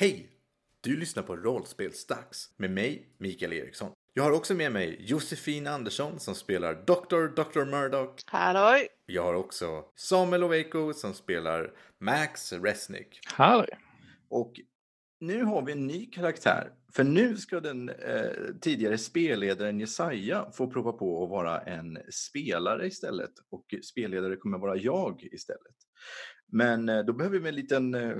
Hej! Du lyssnar på Rollspelsdags med mig, Mikael Eriksson. Jag har också med mig Josefin Andersson som spelar Dr. Dr. Murdoch. Halloj! Jag har också Samuel Oveko som spelar Max Resnick. Hallå. Och nu har vi en ny karaktär. För nu ska den eh, tidigare spelledaren Jesaja få prova på att vara en spelare istället. Och spelledare kommer vara jag istället. Men eh, då behöver vi en liten eh,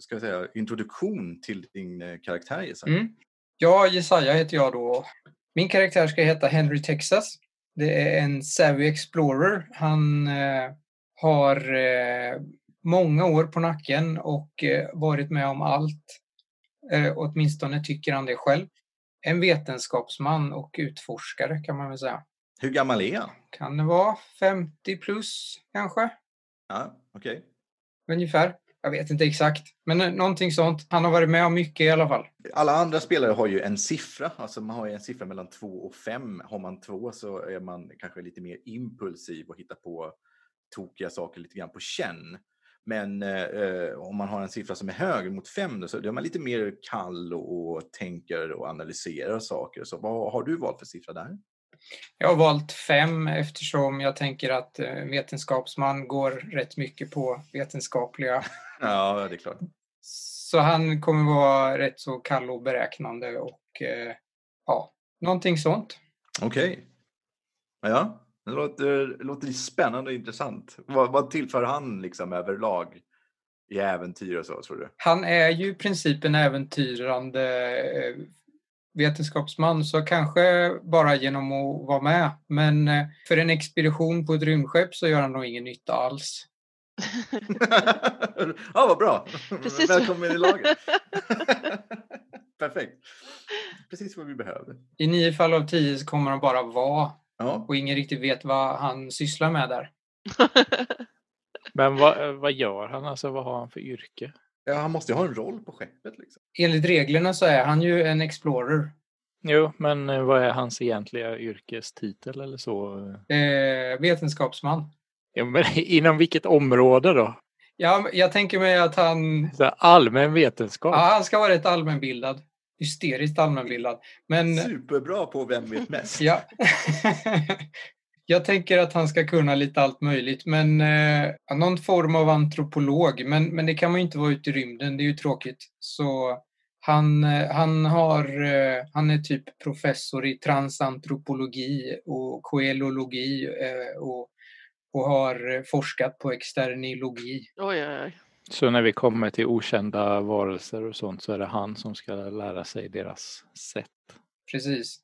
ska jag säga, introduktion till din eh, karaktär Jesaja. Mm. Ja, Jesaja heter jag då. Min karaktär ska heta Henry Texas. Det är en Savvy Explorer. Han eh, har eh, många år på nacken och eh, varit med om allt. Eh, åtminstone tycker han det själv. En vetenskapsman och utforskare kan man väl säga. Hur gammal är han? Kan det vara 50 plus kanske? Ja, okej. Ungefär. Jag vet inte exakt, men någonting sånt. Han har varit med om mycket i alla fall. Alla andra spelare har ju en siffra, alltså man har ju en siffra mellan två och fem. Har man två så är man kanske lite mer impulsiv och hittar på tokiga saker lite grann på känn. Men eh, om man har en siffra som är högre mot fem då, så är man lite mer kall och, och tänker och analyserar saker. Så vad har du valt för siffra där? Jag har valt fem eftersom jag tänker att eh, vetenskapsman går rätt mycket på vetenskapliga. Ja, det är klart. Så han kommer vara rätt så kall och beräknande och eh, ja, någonting sånt. Okej. Ja, det låter, det låter spännande och intressant. Vad, vad tillför han liksom överlag i äventyr och så, tror du? Han är ju i princip en äventyrande eh, vetenskapsman så kanske bara genom att vara med. Men eh, för en expedition på ett rymdskepp så gör han nog ingen nytta alls. ja, vad bra. Precis. Välkommen i laget. Perfekt. Precis vad vi behöver. I nio fall av tio så kommer han bara vara Ja. och ingen riktigt vet vad han sysslar med där. Men vad, vad gör han? Alltså vad har han för yrke? Ja, han måste ju ha en roll på skeppet. Liksom. Enligt reglerna så är han ju en explorer. Jo, men eh, vad är hans egentliga yrkestitel eller så? Eh, vetenskapsman. Ja, men inom vilket område då? Ja, jag tänker mig att han, Så allmän vetenskap? ja, han ska vara rätt allmänbildad. Hysteriskt allmänbildad. Men Superbra på Vem vet mest? ja. jag tänker att han ska kunna lite allt möjligt. Men eh, någon form av antropolog. Men, men det kan man ju inte vara ute i rymden. Det är ju tråkigt. Så han, eh, han, har, eh, han är typ professor i transantropologi och koelologi eh, och, och har forskat på externilogi. oj, oj, oj. Så när vi kommer till okända varelser och sånt så är det han som ska lära sig deras sätt. Precis.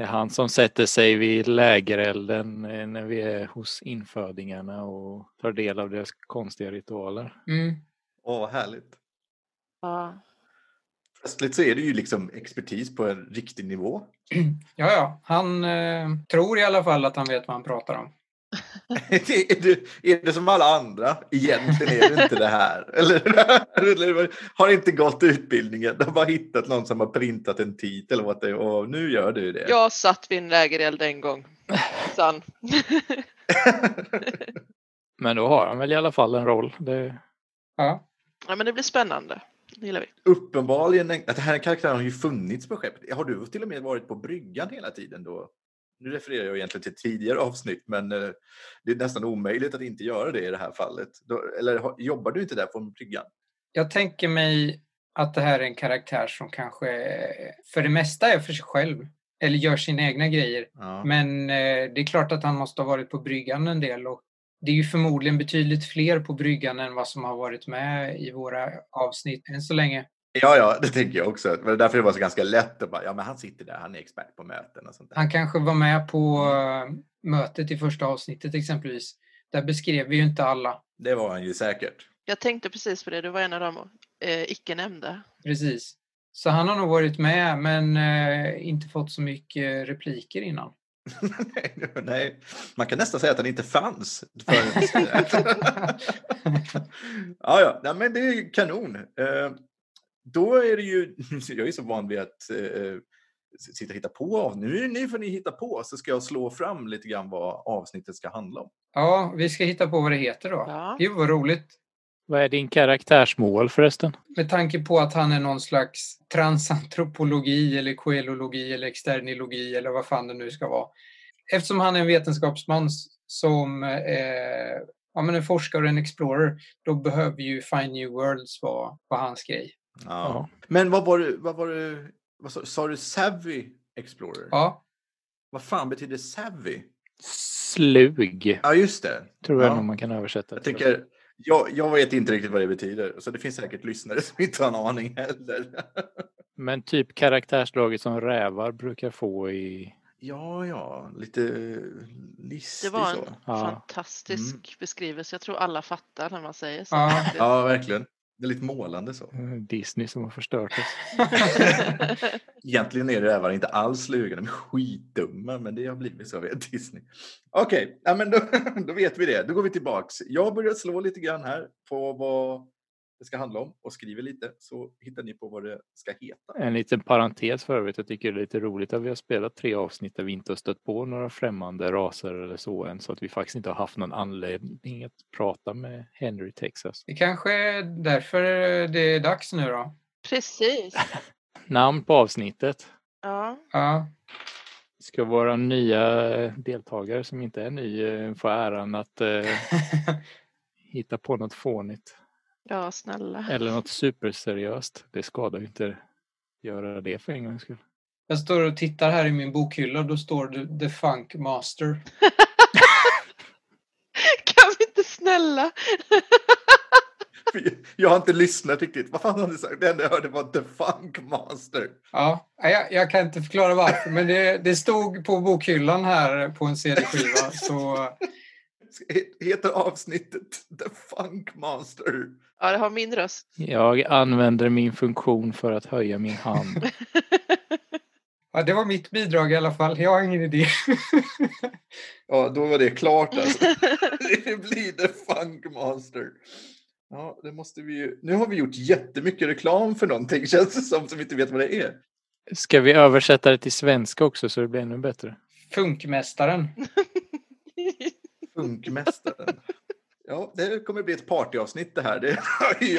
Det är han som sätter sig vid lägerelden eh, när vi är hos infödingarna och tar del av deras konstiga ritualer. Mm. Åh, vad härligt. Ja. Plötsligt så är det ju liksom expertis på en riktig nivå. Ja, ja. Han eh, tror i alla fall att han vet vad han pratar om. är, det, är det som alla andra? Egentligen är det inte det här. Eller, eller har inte gått utbildningen. De har bara hittat någon som har printat en titel och, att det, och nu gör du det. Jag satt vid en lägereld en gång. Sann. Men då har han väl i alla fall en roll. Det, Ja. ja, men det blir spännande. Det gillar vi. Uppenbarligen, att den här karaktären har ju funnits på skeppet. Har du till och med varit på bryggan hela tiden då? Nu refererar jag egentligen till tidigare avsnitt, men eh, det är nästan omöjligt att inte göra det i det här fallet. Eller jobbar du inte där på bryggan? Jag tänker mig att det här är en karaktär som kanske för det mesta är för sig själv. Eller gör sina egna grejer. Ja. Men eh, det är klart att han måste ha varit på bryggan en del. Och det är ju förmodligen betydligt fler på bryggan än vad som har varit med i våra avsnitt än så länge. Ja, ja, det tänker jag också. Men därför det var så ganska lätt att bara, ja men han sitter där, han är expert på möten och sånt där. Han kanske var med på eh, mötet i första avsnittet exempelvis. Där beskrev vi ju inte alla. Det var han ju säkert. Jag tänkte precis på det. Du var en av de eh, icke nämnda. Precis. Så han har nog varit med men eh, inte fått så mycket repliker innan. nej, nej, man kan nästan säga att han inte fanns. ja, ja, nej, men det är kanon. Eh, då är det ju, jag är så van vid att eh, sitta och hitta på. Nu, nu får ni hitta på så ska jag slå fram lite grann vad avsnittet ska handla om. Ja, vi ska hitta på vad det heter då. Ja. Gud vad roligt. Vad är din karaktärsmål förresten? Med tanke på att han är någon slags transantropologi eller koelologi eller externilogi eller vad fan det nu ska vara. Eftersom han är en vetenskapsman som eh, ja, men en forskare och en explorer, då behöver ju Find New Worlds vara, vara hans grej. Ja. Men vad var det, vad var det, vad sa, sa du Savvy Explorer? Ja, Vad fan betyder Savvy? Slug, Ja, just det. tror jag Ja. nog man kan översätta Jag tänker, jag, jag vet inte riktigt vad det betyder, så det finns säkert lyssnare som inte har en aning heller. Men typ karaktärsdraget som rävar brukar få i... Ja, ja, lite listig Det var en så. Fantastisk Mm. beskrivelse. Jag tror alla fattar när man säger så. Ja. Ja, verkligen. Det är lite målande så. eh, Disney som har förstört oss. Egentligen är rävar inte alls sluga, de är skitdumma, men det har blivit så via Disney. Okej, ja, men då, då vet vi det. Då går vi tillbaks. Jag har börjat slå lite grann här på vad det ska handla om och skriver lite så hittar ni på vad det ska heta. En liten parentes för övrigt. Jag tycker det är lite roligt att vi har spelat tre avsnitt där vi inte har stött på några främmande raser eller så än. Så att vi faktiskt inte har haft någon anledning att prata med Henry Texas. det kanske är därför det är dags nu då. Precis. Namn på avsnittet. Ja. Ja, Ska våra nya eh, deltagare som inte är ny eh, få äran att eh, hitta på något fånigt. Ja, snälla. Eller något superseriöst. Det skadar ju inte göra det för en gångs skull. jag står och tittar här i min bokhylla och då står det The Funk Master. Kan vi inte snälla? Jag har inte lyssnat riktigt. Vad fan har ni sagt? Det enda jag hörde var The Funk Master. Ja, jag, jag kan inte förklara varför, men det, det stod på bokhyllan här på en CD-skiva. Så Heter avsnittet The Funk Master? Ja, det har min röst. Jag använder min funktion för att höja min hand. ja, det var mitt bidrag i alla fall. Jag har ingen idé. Ja, då var det klart alltså. Det blir The Funk Master. Ja, det måste vi ju. Nu har vi gjort jättemycket reklam för någonting känns det som, som vi inte vet vad det är. Ska vi översätta det till svenska också så det blir ännu bättre? Funkmästaren. Funkmästaren. Ja, det kommer bli ett partyavsnitt det här. Det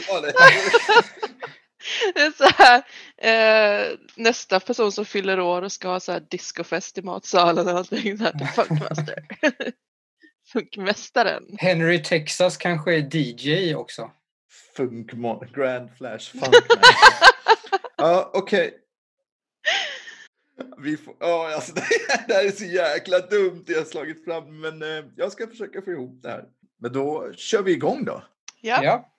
jag det. Det är så här, eh, nästa person som fyller år och ska ha så här discofest i matsalen eller någonting. Så här, till Funkmaster. Funkmästaren. Henry Texas kanske är DJ också. Funk Grand Flash Funkmaster. Ja, okej. Vi får, ja, alltså, det, här, det här är så jäkla dumt det jag har slagit fram, men eh, jag ska försöka få ihop det här. Men då kör vi igång då. Ja. Ja.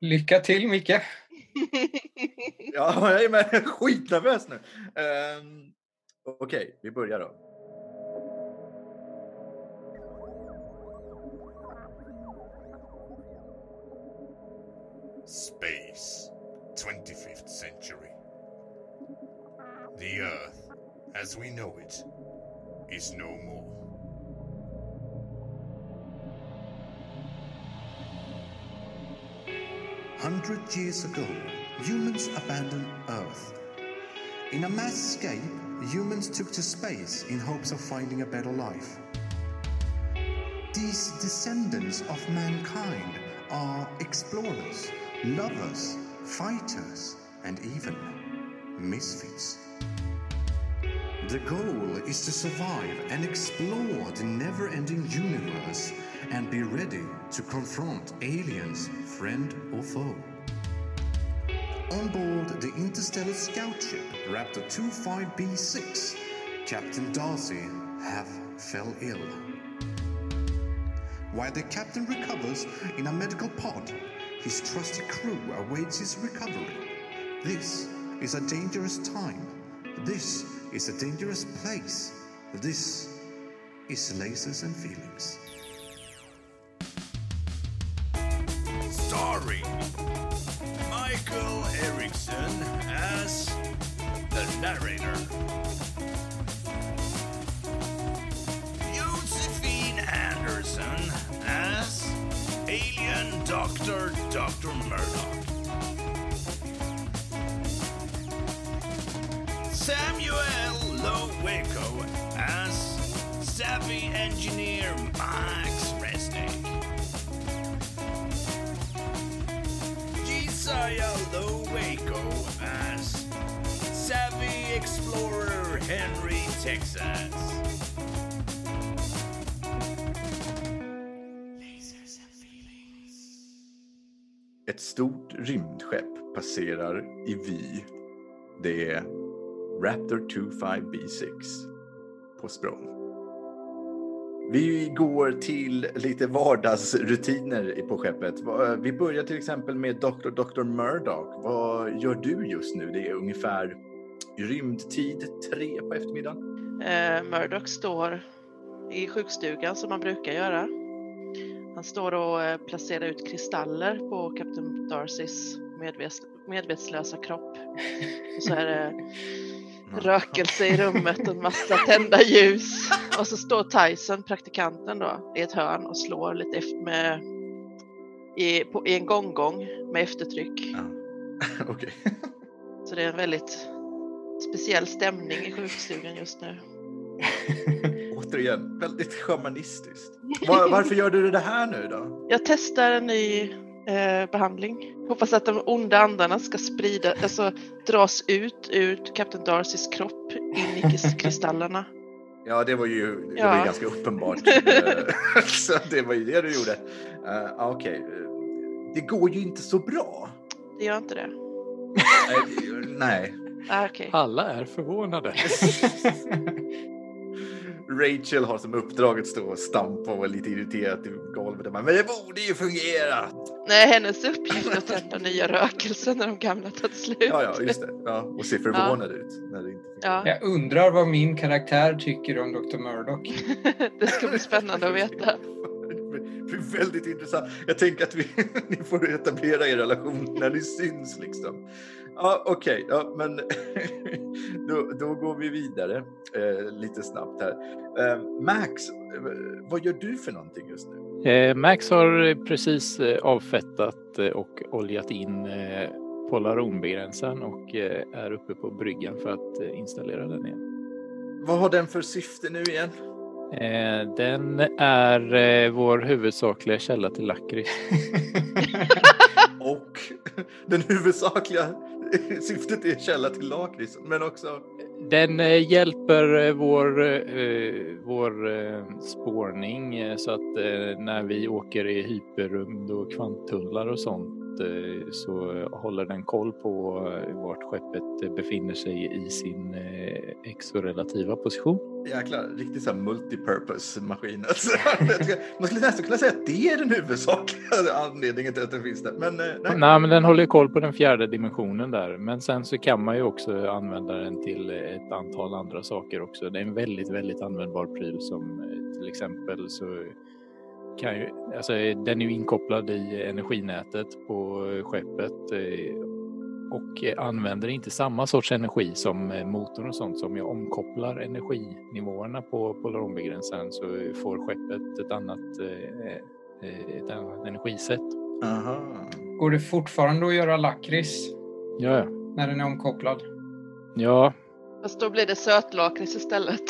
Lycka till Micke. Ja, jag är med. skitnervös nu. Um, Okej, vi börjar då. Space, 25th century. The Earth, as we know it, is no more. Hundred years ago, humans abandoned Earth. In a mass escape, humans took to space in hopes of finding a better life. These descendants of mankind are explorers, lovers, fighters, and even misfits. The goal is to survive and explore the never ending universe and be ready to confront aliens, friend or foe. On board the interstellar scout ship Raptor 25B6, Captain Darcy have fell ill. While the captain recovers in a medical pod, his trusty crew awaits his recovery. This is a dangerous time. This is a dangerous place. This is lasers and feelings. Starring Michael Erickson as the narrator. Josephine Anderson as Alien Doctor Dr. Murdoch. Max Resnick. Aldo Waco as Savvy Explorer Henry Texas. Ett stort rymdskepp passerar i vy. Det är Raptor 25B6 på språng. Vi går till lite vardagsrutiner på skeppet. Vi börjar till exempel med Dr. Dr. Murdoch. Vad gör du just nu? Det är ungefär rymdtid tre på eftermiddagen. Eh, Murdoch står i sjukstugan som man brukar göra. Han står och eh, placerar ut kristaller på Captain Darcys medvetslösa kropp. Och så är det rökelse i rummet och en massa tända ljus. Och så står Tyson, praktikanten då, i ett hörn och slår lite efter med i, på, i en gonggong med eftertryck. Ja. Okej. Så det är en väldigt speciell stämning i sjukstugan just nu. Återigen, väldigt schamanistiskt. Var, varför gör du det här nu då? Jag testar en ny eh, behandling. Hoppas att de onda andarna ska sprida, alltså dras ut ur Captain Darcys kropp in i kris- kristallerna. Ja, det var ju, det Ja. var ju ganska uppenbart. Så det var ju det du gjorde. Uh, Okej. eh, Det går ju inte så bra. Det gör inte det? Nej, Nej. Ah, Okej. Alla är förvånade. Rachel har som uppdrag att stå och stampa och vara lite irriterad i golvet. Men det borde ju fungera! Nej, hennes uppgift är att tända nya rökelser när de gamla tagit slut. Ja, ja, just det. Ja, och se förvånad ut. När det inte Ja. Jag undrar vad min karaktär tycker om Dr. Murdoch. det ska bli spännande att veta. Det blir väldigt intressant. Jag tänker att vi, ni får etablera er relation när ni syns liksom. Ja, okej, ja, men då, då går vi vidare eh, lite snabbt här. Eh, Max, eh, vad gör du för någonting just nu? Eh, Max har precis eh, avfettat eh, och oljat in polaronbegränsaren och är uppe på bryggan för att installera den igen. Vad har den för syfte nu igen? Den är vår huvudsakliga källa till lakrits. Och den huvudsakliga syftet är källa till lakrits, men också Den eh, hjälper eh, vår, eh, vår eh, spårning eh, så att eh, när vi åker i hyperrymd och kvanttunnlar och sånt så håller den koll på eh, vart skeppet eh, befinner sig i sin eh, exorelativa position. jäkla riktigt så här multipurpose maskin. Alltså, man skulle nästan kunna säga att det är den huvudsakliga anledningen till att den finns där. Men eh, nej. Nej, men den håller koll på den fjärde dimensionen där. Men sen så kan man ju också använda den till ett antal andra saker också. Det är en väldigt, väldigt användbar pryl som eh, till exempel så kan ju, alltså den är ju inkopplad i energinätet på skeppet eh, och använder inte samma sorts energi som eh, motorn och sånt. Så om jag omkopplar energinivåerna på polaronbegränsaren så får skeppet ett annat, eh, ett annat energisätt. Aha. Går det fortfarande att göra lakrits Ja, ja. när den är omkopplad? Ja, Fast då blir det sötlakrits istället.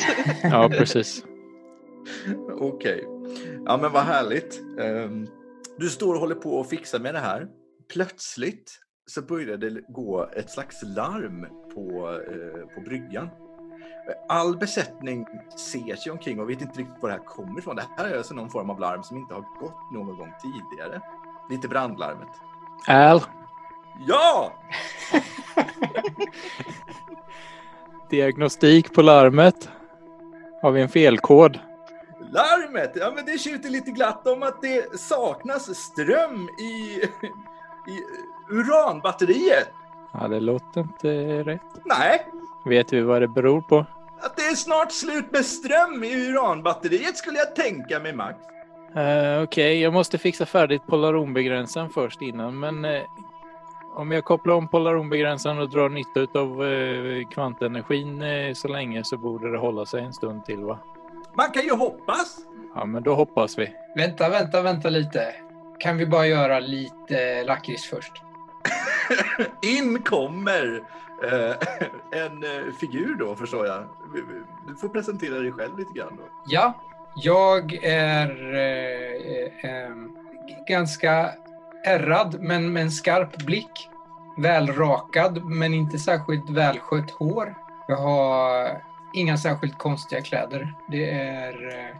ja precis. Okej. Ja, men vad härligt. Ehm, Du står och håller på och fixar med det här. Plötsligt så börjar det gå ett slags larm på, eh, på bryggan. All besättning ser sig omkring och vet inte riktigt var det här kommer ifrån. Det här är alltså någon form av larm som inte har gått någon gång tidigare. Lite brandlarmet. Al, Ja! diagnostik på larmet. Har vi en felkod? Larmet! Ja, men det tjuter lite glatt om att det saknas ström i, i uranbatteriet. Ja, det låter inte rätt. Nej, Vet vi vad det beror på? att det är snart slut med ström i uranbatteriet skulle jag tänka mig, Max. Uh, Okej, jag måste fixa färdigt polaronbegränsaren först innan, men eh, om jag kopplar om polaronbegränsaren och drar nytta av uh, kvantenergin så länge så borde det hålla sig en stund till, va? Man kan ju hoppas. Ja, men då hoppas vi. Vänta, vänta, vänta lite. Kan vi bara göra lite lakrits först? In kommer eh, en eh, figur då, förstår jag. Du får presentera dig själv lite grann då. Ja, jag är eh, eh, ganska ärrad men med en skarp blick. välrakad men inte särskilt välskött hår. Jag har inga särskilt konstiga kläder. Det är eh,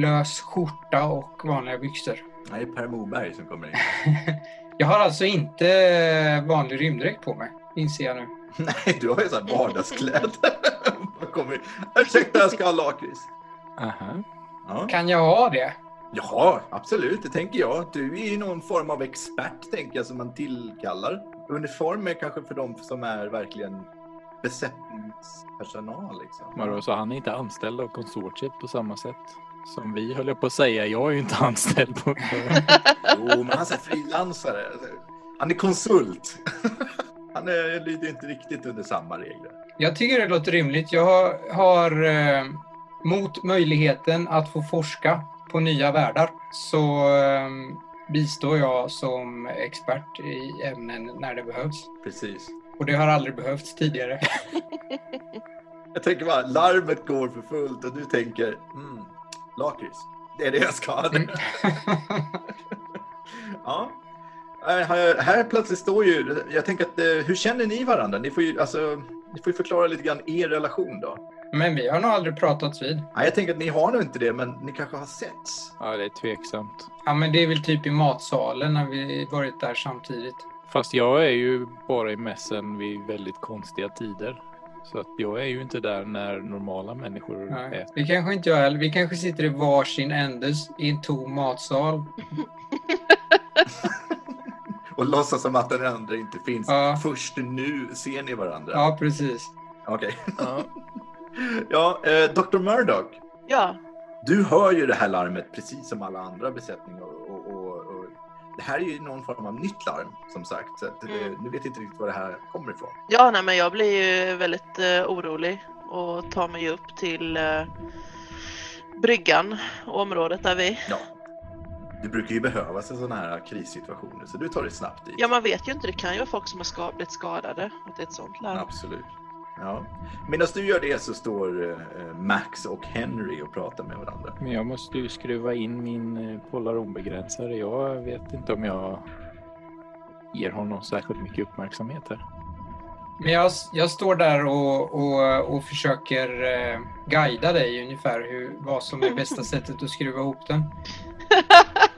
lös skjorta och vanliga byxor. Det är Per Moberg som kommer in. Jag har alltså inte vanlig rymddräkt på mig, inser jag nu. Nej, du har ju så här vardagskläder. Vad kommer in? Ursäkta, jag ska ha lakrits. Aha. Ja. Kan jag ha det? ja, absolut. Det tänker jag. Du är ju någon form av expert, tänker jag, som man tillkallar. Uniform är kanske för dem som är verkligen besättningspersonal. Liksom. Vadå, så han är inte anställd av konsortiet på samma sätt som vi höll jag på att säga. Jag är ju inte anställd på... Jo, men han är frilansare. Han är konsult. Han är, lyder inte riktigt under samma regler. Jag tycker det låter rimligt. Jag har, har eh, mot möjligheten att få forska på nya världar så eh, bistår jag som expert i ämnen när det behövs. Precis. Och det har aldrig behövts tidigare. Jag tänker bara, larmet går för fullt och du tänker, mm, lakrits. Det är det jag ska ha. Mm. ja. Äh, Här, här plötsligt står ju, jag tänker att, eh, hur känner ni varandra? Ni får ju, alltså, ni får ju förklara lite grann er relation då. Men vi har nog aldrig pratats vid. Nej, jag tänker att ni har nog inte det, men ni kanske har setts. Ja, det är tveksamt. Ja, men det är väl typ i matsalen när vi varit där samtidigt. Fast jag är ju bara i mässen vid väldigt konstiga tider. Så att jag är ju inte där när normala människor Nej. äter. Det kanske inte jag heller. Vi kanske sitter i varsin ändes i en tom matsal. Och låtsas som att den andra inte finns. Ja. Först nu ser ni varandra. Ja, precis. Okej. Ja. Ja, eh, Dr. Murdoch. Ja, Du hör ju det här larmet precis som alla andra besättningar. Det här är ju någon form av nytt larm som sagt. Så att, eh, Mm. Nu vet jag inte riktigt var det här kommer ifrån. ja nej, men jag blir ju väldigt eh, orolig och tar mig upp till eh, bryggan, området där vi... Ja. Det brukar ju behövas i sådana här krissituationer så du tar det snabbt dit. Ja, man vet ju inte. Det kan ju vara folk som har ska- blivit skadade. Att det är ett sånt larm. Absolut. Ja. Medan du gör det så står eh, Max och Henry och pratar med varandra. Men jag måste ju skruva in min eh, polaronbegränsare. Jag vet inte om jag ger honom särskilt mycket uppmärksamhet här. Men jag, jag står där och, och, och försöker eh, guida dig ungefär hur, vad som är bästa sättet att skruva ihop den.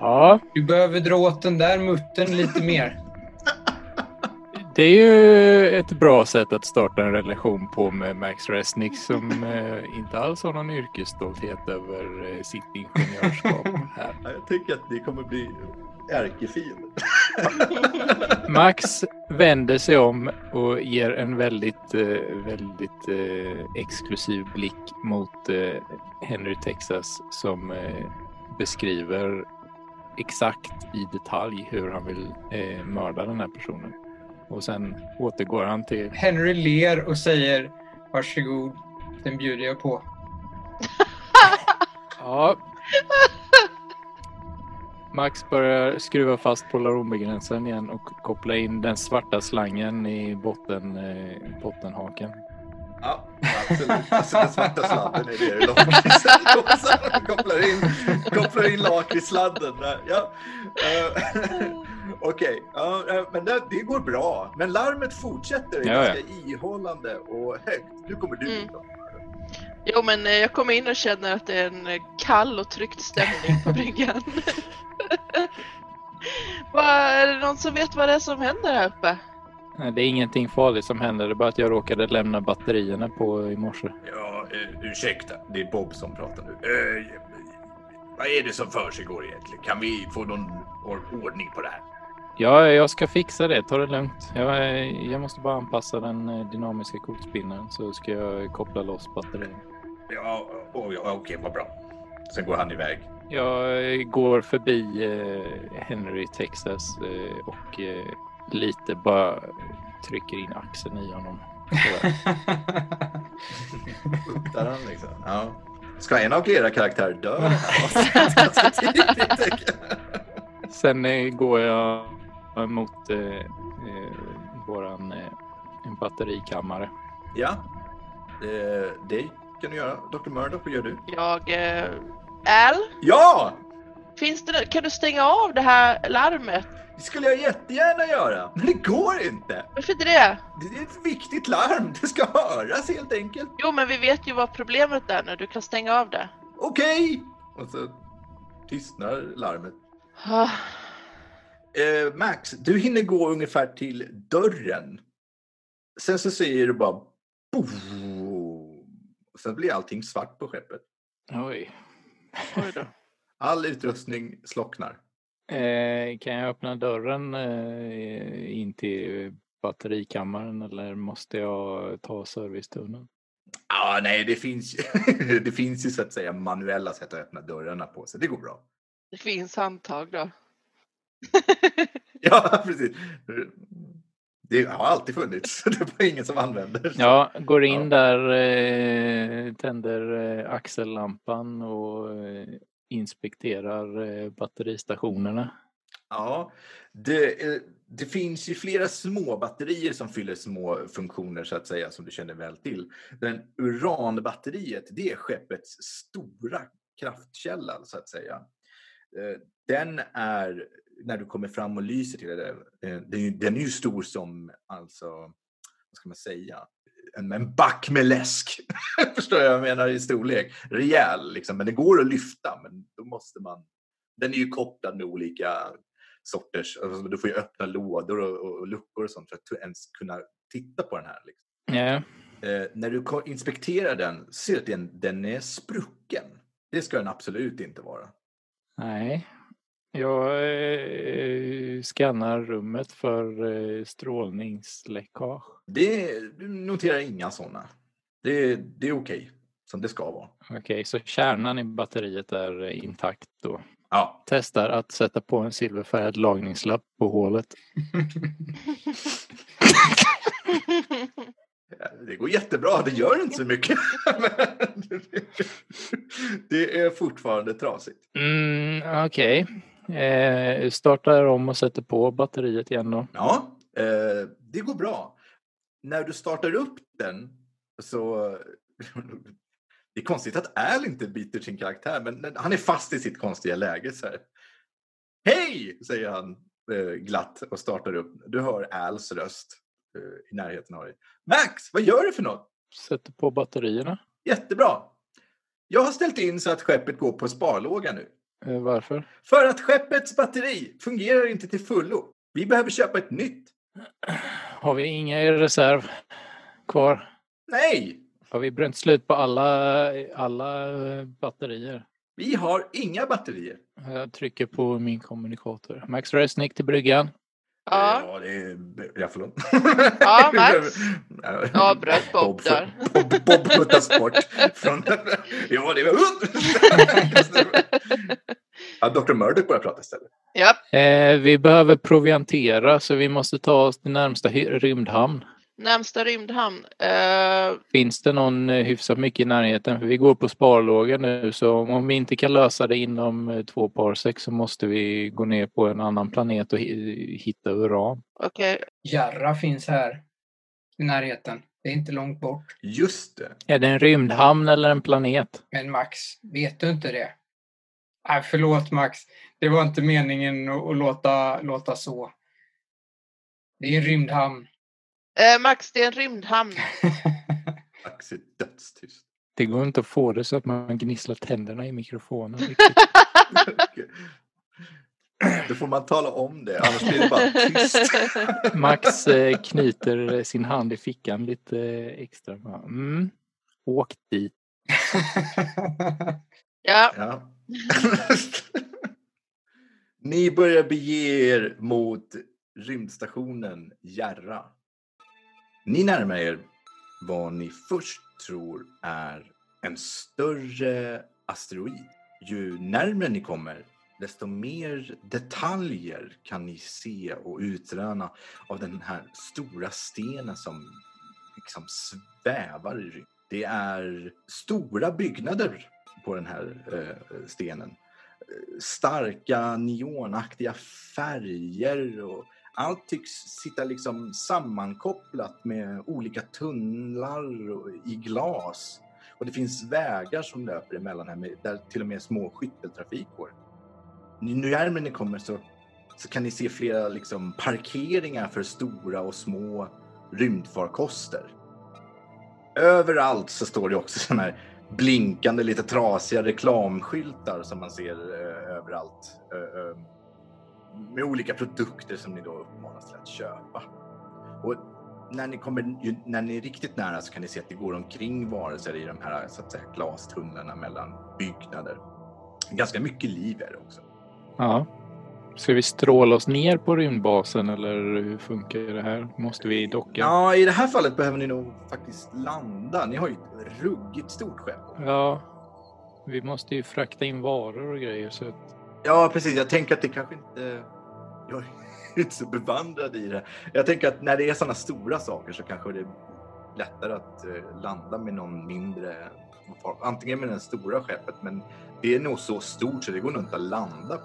Ja, Du behöver dra åt den där muttern lite mer. Det är ju ett bra sätt att starta en relation på med Max Resnick som eh, inte alls har någon yrkesstolthet över eh, sitt ingenjörskap här. Ja, Jag tänker att det kommer bli ärkefiender. Max vänder sig om och ger en väldigt, eh, väldigt exklusiv blick mot Henry Texas som beskriver exakt i detalj hur han vill mörda den här personen. Och sen återgår han till... Henry ler och säger varsågod, den bjuder jag på. Ja. Max börjar skruva fast polaronbegränsaren igen och koppla in den svarta slangen i botten, eh, bottenhaken. Ja, absolut. Alltså den svarta sladden är det lakritsen också. kopplar in, kopplar in lakritssladden där. Ja. Eh, Okej, ja, eh, men det, det går bra. Men larmet fortsätter Ja, ja. ganska ihållande och högt. Nu kommer du Mm. då. Jo, men eh, jag kommer in och känner att det är en eh, kall och tryckt stämning på bryggan. Vad- är det någon som vet vad det är som händer här uppe? Nej, Det är ingenting farligt som händer, det är bara att jag råkade lämna batterierna på i morse. Ja, uh, ursäkta. Det är Bob som pratar nu. Eh, vad är det som försiggår egentligen? Kan vi få någon or- ordning på det här? Ja, jag ska fixa det, ta det lugnt. Jag, jag måste bara anpassa den eh, dynamiska kokspinnaren så ska jag koppla loss batterierna. Ja, oh, ja okej, vad bra. Sen går han iväg. Jag eh, går förbi eh, Henry Texas eh, och eh, lite bara trycker in axeln i honom. Där han liksom. Ja. Ska en av era karaktärer dö? Sen eh, går jag mot eh, eh, våran eh, batterikammare. Ja, det, det kan du göra. Dr. Murdoch, vad gör du? Jag... Eh, Al? Ja! Finns det, kan du stänga av det här larmet? Det skulle jag jättegärna göra, men det går inte. Varför inte det? Det är ett viktigt larm, det ska höras helt enkelt. Jo, men vi vet ju vad problemet är nu. Du kan stänga av det. Okej! Och så tystnar larmet. Ah, Eh, Max, du hinner gå ungefär till dörren. Sen så säger du bara boom. Sen blir allting svart på skeppet. Oj. Oj då. All utrustning slocknar. Eh, kan jag öppna dörren eh, in till batterikammaren eller måste jag ta servicetunneln? Ja, nej, det finns, ju, det finns ju så att säga manuella sätt att öppna dörrarna på, så det går bra. Det finns handtag då. Ja, precis. Det har alltid funnits, det är bara ingen som använder. Ja, går in Ja. där, eh, tänder eh, axellampan och eh, inspekterar batteristationerna. Ja, det, det finns ju flera små batterier som fyller små funktioner så att säga som du känner väl till. Den uranbatteriet, det är skeppets stora kraftkälla så att säga. Den är, när du kommer fram och lyser till det, eh, den är ju- den är ju stor som, alltså, vad ska man säga, en, en back med läsk. Förstår jag vad jag menar i storlek? Rejäl liksom, men det går att lyfta, men då måste man, den är ju kopplad med olika sorters, alltså, du får ju öppna lådor och, och, och luckor och sånt för att ens kunna titta på den här. Liksom. Ja, Eh, när du inspekterar den ser du att den, den är sprucken. Det ska den absolut inte vara. nej. Jag eh, skannar rummet för eh, strålningsläckage. Det, du noterar inga sådana. Det, det är okej, som det ska vara. Okej, så kärnan i batteriet är eh, intakt då. Ja, Testar att sätta på en silverfärgad lagningslapp på hålet. det går jättebra. Det gör inte så mycket. Men det är fortfarande trasigt. Mm, Okej. Eh, startar om och sätter på batteriet igen då. Ja, eh, det går bra. När du startar upp den så... Det är konstigt att Al inte byter sin karaktär, men han är fast i sitt konstiga läge. Så här. Hej! säger han eh, glatt och startar upp. Du hör Als röst eh, i närheten av dig. Max, vad gör du för något? Sätter på batterierna. Jättebra! Jag har ställt in så att skeppet går på sparlåga nu. Eh, varför? För att skeppets batteri fungerar inte till fullo. Vi behöver köpa ett nytt. Har vi inga i reserv kvar? Nej! Har vi bränt slut på alla, alla eh, batterier? Vi har inga batterier. Jag trycker på min kommunikator. Max Resnick till bryggan. Ja, Ja, det är... Ja, förlåt. Ja, Max. Ja, avbröt Bob för- där. Bob, Bob puttas bort. Från... Ja, det var... Ja, Dr. Murdoch börjar prata istället. Ja, Eh, vi behöver proviantera så vi måste ta oss till närmsta rymdhamn. närmsta rymdhamn. Eh, Finns det någon eh, hyfsat mycket i närheten? För vi går på sparlåga nu så om vi inte kan lösa det inom eh, två parsec så måste vi gå ner på en annan planet och hi- hitta uran. Okej, Jarra finns här i närheten. Det är inte långt bort. Just det. Är det en rymdhamn eller en planet? Men Max, vet du inte det? Nej, förlåt Max. Det var inte meningen att, låta, låta så. Det är en rymdhamn. eh, Max, det är en rymdhamn. Max är dödstyst. Det går inte att få det så att man gnisslar tänderna i mikrofonen. Då får man tala om det, annars blir det bara tyst. Max eh, knyter sin hand i fickan lite eh, extra. Mm. Åk dit. Ja, Ja. Ni börjar bege er mot rymdstationen Järra. Ni närmar er vad ni först tror är en större asteroid. Ju närmare ni kommer, desto mer detaljer kan ni se och utröna av den här stora stenen som liksom svävar i rymden. Det är stora byggnader på den här eh, stenen. Starka neonaktiga färger och allt tycks sitta liksom sammankopplat med olika tunnlar och, i glas. Och det finns vägar som löper emellan här där till och med små skytteltrafik går. nu närmare ni kommer så, så kan ni se flera liksom, parkeringar för stora och små rymdfarkoster. Överallt så står det också sådana här blinkande, lite trasiga reklamskyltar som man ser eh, överallt. Eh, eh, med olika produkter som ni då uppmanas till att köpa. Och när ni kommer, ju, när ni är riktigt nära så kan ni se att det går omkring varelser i de här så att säga, glastunnlarna mellan byggnader. Ganska mycket liv är det också. Ja. Ska vi stråla oss ner på rymdbasen eller hur funkar det här? Måste vi docka? Ja, i det här fallet behöver ni nog faktiskt landa. Ni har ju ett ruggigt stort skepp. Ja, vi måste ju frakta in varor och grejer så att... Ja, precis. Jag tänker att det kanske inte... Jag är inte så bevandrad i det. Jag tänker att när det är sådana stora saker så kanske det är lättare att eh, landa med någon mindre... Antingen med det stora skeppet, men det är nog så stort så det går nog inte att landa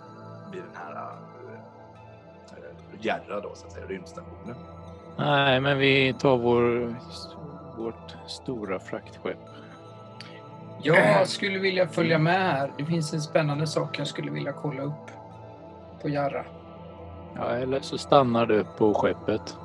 vid den här Järra då, så att säga, rymdstationen. Nej, men vi tar vår, vårt stora fraktskepp. Jag skulle vilja följa med här. Det finns en spännande sak jag skulle vilja kolla upp på Jarra. Ja, eller så stannar du på skeppet.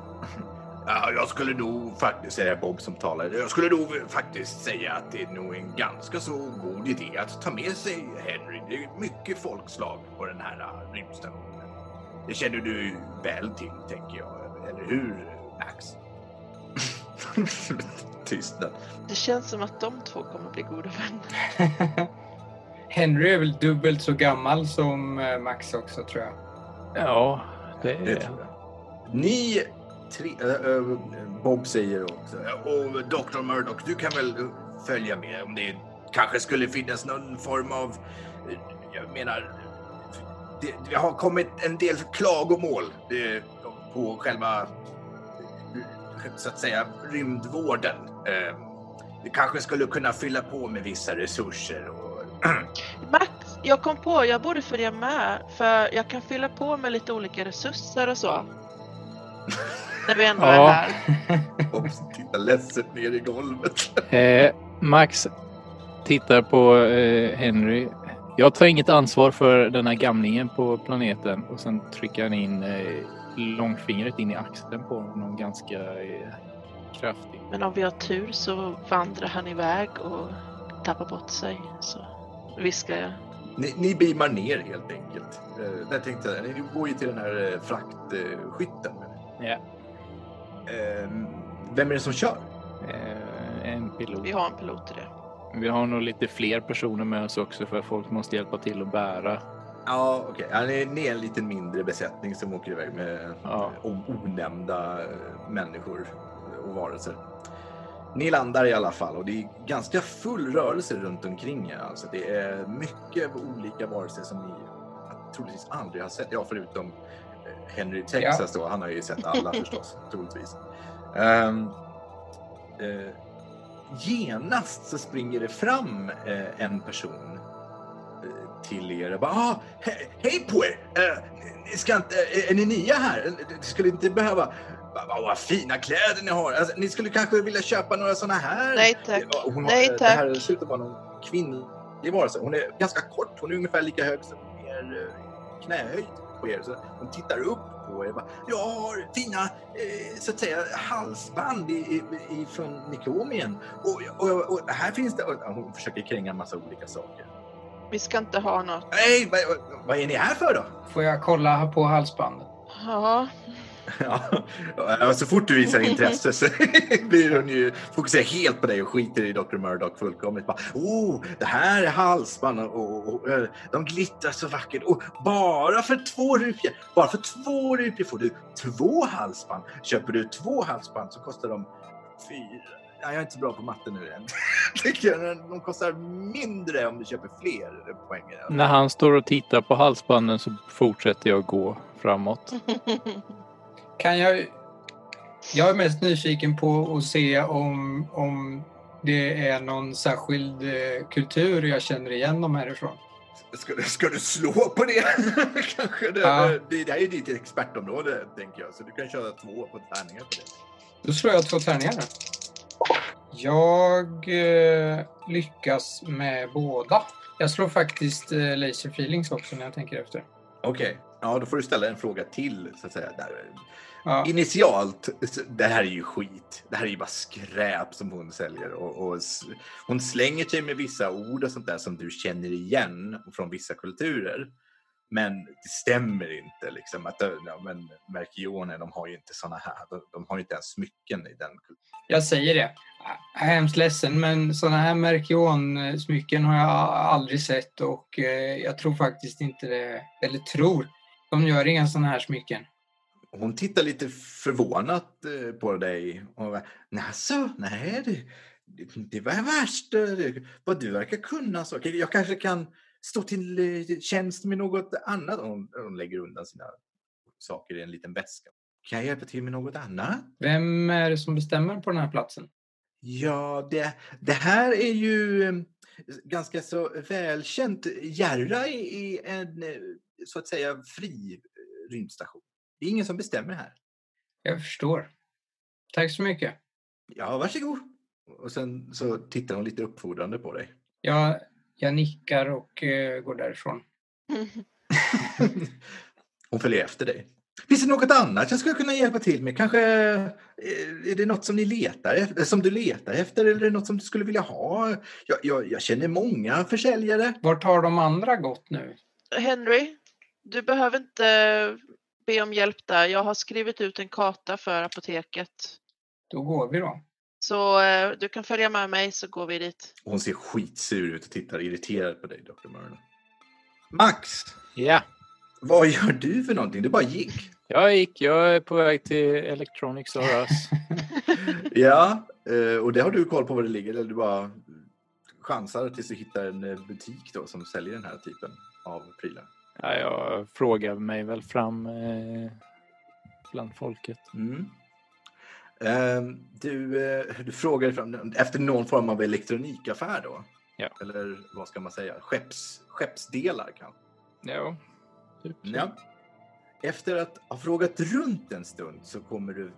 Ja, jag skulle nog faktiskt, säga Bob som talar, jag skulle nog faktiskt säga att det är nog en ganska så god idé att ta med sig Henry. Det är mycket folkslag på den här äh, rymdstationen. Det känner du väl till, tänker jag. Eller hur, Max? Tystnad. Det känns som att de två kommer bli goda vänner. Henry är väl dubbelt så gammal som eh, Max också tror jag. Ja, det Det är... tror jag. Ni tre, äh, äh, Bob säger också, och Dr. Murdoch, du kan väl följa med om det kanske skulle finnas någon form av, jag menar, det, det har kommit en del klagomål eh, på själva, så att säga, rymdvården. Eh, Det kanske skulle kunna fylla på med vissa resurser och Max, jag kom på, jag borde följa med för jag kan fylla på med lite olika resurser och så. När vi ändå är Ja. här. och tittar ledset ner i golvet. Eh, Max tittar på eh, Henry. Jag tar inget ansvar för den här gamlingen på planeten och sen trycker han in eh, långfingret in i axeln på honom ganska eh, kraftigt. Men om vi har tur så vandrar han iväg och tappar bort sig. Så viskar jag. Ni, ni beamar ner helt enkelt. Eh, där tänkte jag, ni går ju till den här eh, fraktskytten. Ja. Eh, vem är det som kör? Eh, en pilot. Vi har en pilot i det. Vi har nog lite fler personer med oss också för folk måste hjälpa till att bära. Ja, okej. Ja, ni, är en lite mindre besättning som åker iväg med Ja. o- onämnda eh, människor och varelser. Ni landar i alla fall och det är ganska full rörelse runt omkring er. Alltså det är mycket olika varelser som ni troligtvis aldrig har sett. Ja, förutom eh, Henry Texas då. Han har ju sett alla förstås, troligtvis. Um, eh, genast så springer det fram eh, en person eh, till er och bara ah, he- Hej på er! Eh, ni ska inte, är ni nya här? Ni skulle inte behöva... Vad, vad fina kläder ni har! Alltså, ni skulle kanske vilja köpa några såna här? Nej tack. Hon har, Nej, Det här tack. ser ut att vara någon kvinnlig varelse. Hon är ganska kort. Hon är ungefär lika hög som er eh, knähöjd på er. Så hon tittar upp er bara, jag har fina eh, så att säga halsband i, i, i, från Nikomien. Och, och, och här finns det... Och hon försöker kränga en massa olika saker. Vi ska inte ha något. Nej, vad, vad- vad är ni här för då? Får jag kolla på halsbandet? Ja, Ja, så fort du visar intresse så blir hon ju fokuserar helt på dig och skiter i Dr. Murdoch fullkomligt. Bara, oh, det här är halsband och, och, och eh, de glittrar så vackert. Och bara för två rupier, bara för två rupier får du två halsband. Köper du två halsband så kostar de fyra. Ja, jag är inte så bra på matte nu än. De kostar mindre om du köper fler poänger. När han står och tittar på halsbanden så fortsätter jag gå framåt. Kan jag... Jag är mest nyfiken på att se om, om det är någon särskild eh, kultur jag känner igen dem härifrån. Ska, du- ska du slå på det? Kanske det, Ja. det, det här är ditt expertområde, tänker jag. Så du kan köra två på tärningar på det. Då slår jag två tärningar. då. Jag eh, lyckas med båda. Jag slår faktiskt eh, laser feelings också när jag tänker efter. Okej, ja då får du ställa en fråga till så att säga. Ja. Initialt, det här är ju skit. Det här är ju bara skräp som hon säljer. Och, och hon slänger sig med vissa ord och sånt där som du känner igen från vissa kulturer. Men det stämmer inte liksom. Att, ja, men Merkioner, de har ju inte såna här. De, de har ju inte ens smycken i den kulturen. Jag säger det. Jag är hemskt ledsen, men sådana här Merkion-smycken har jag aldrig sett och eh, jag tror faktiskt inte det, eller tror, de gör inga sådana här smycken. Hon tittar lite förvånat eh, på dig. Och Naså, nej, det, det, var värst. eh, Vad du verkar kunna saker. Jag kanske kan stå till eh, tjänst med något annat. Hon, hon lägger undan sina saker i en liten väska. Kan jag hjälpa till med något annat? Vem är det som bestämmer på den här platsen? Ja, det, det här är ju ganska så välkänt. Järra är en eh, så att säga fri eh, rymdstation. Det är ingen som bestämmer här. Jag förstår. Tack så mycket. Ja, varsågod. Och sen så tittar hon lite uppfordrande på dig. Jag, jag nickar och eh, går därifrån. hon följer efter dig. Finns det något annat jag skulle kunna hjälpa till med? Kanske eh, är det något som ni letar efter, som du letar efter eller är det något som du skulle vilja ha? Jag, jag, jag känner många försäljare. Vart har de andra gått nu? Henry, du behöver inte be om hjälp där. Jag har skrivit ut en karta för apoteket. Då går vi då. Så eh, du kan följa med mig så går vi dit. Hon ser skitsur ut och tittar irriterad på dig, Dr. Murdoch. Max, Ja, vad gör du för någonting? Du bara gick. jag gick. Jag är på väg till Electronics R. Ja, eh, och det har du koll på var det ligger eller du bara chansar tills du hittar en eh, butik då som säljer den här typen av prylar? Ja, jag frågar mig väl fram eh, bland folket. Mm. Ehm, du, eh, du frågar fram, efter någon form av elektronikaffär då? Ja. Eller vad ska man säga? Skepps, skeppsdelar kanske? Ja, typ. Ja. Efter att ha frågat runt en stund så kommer du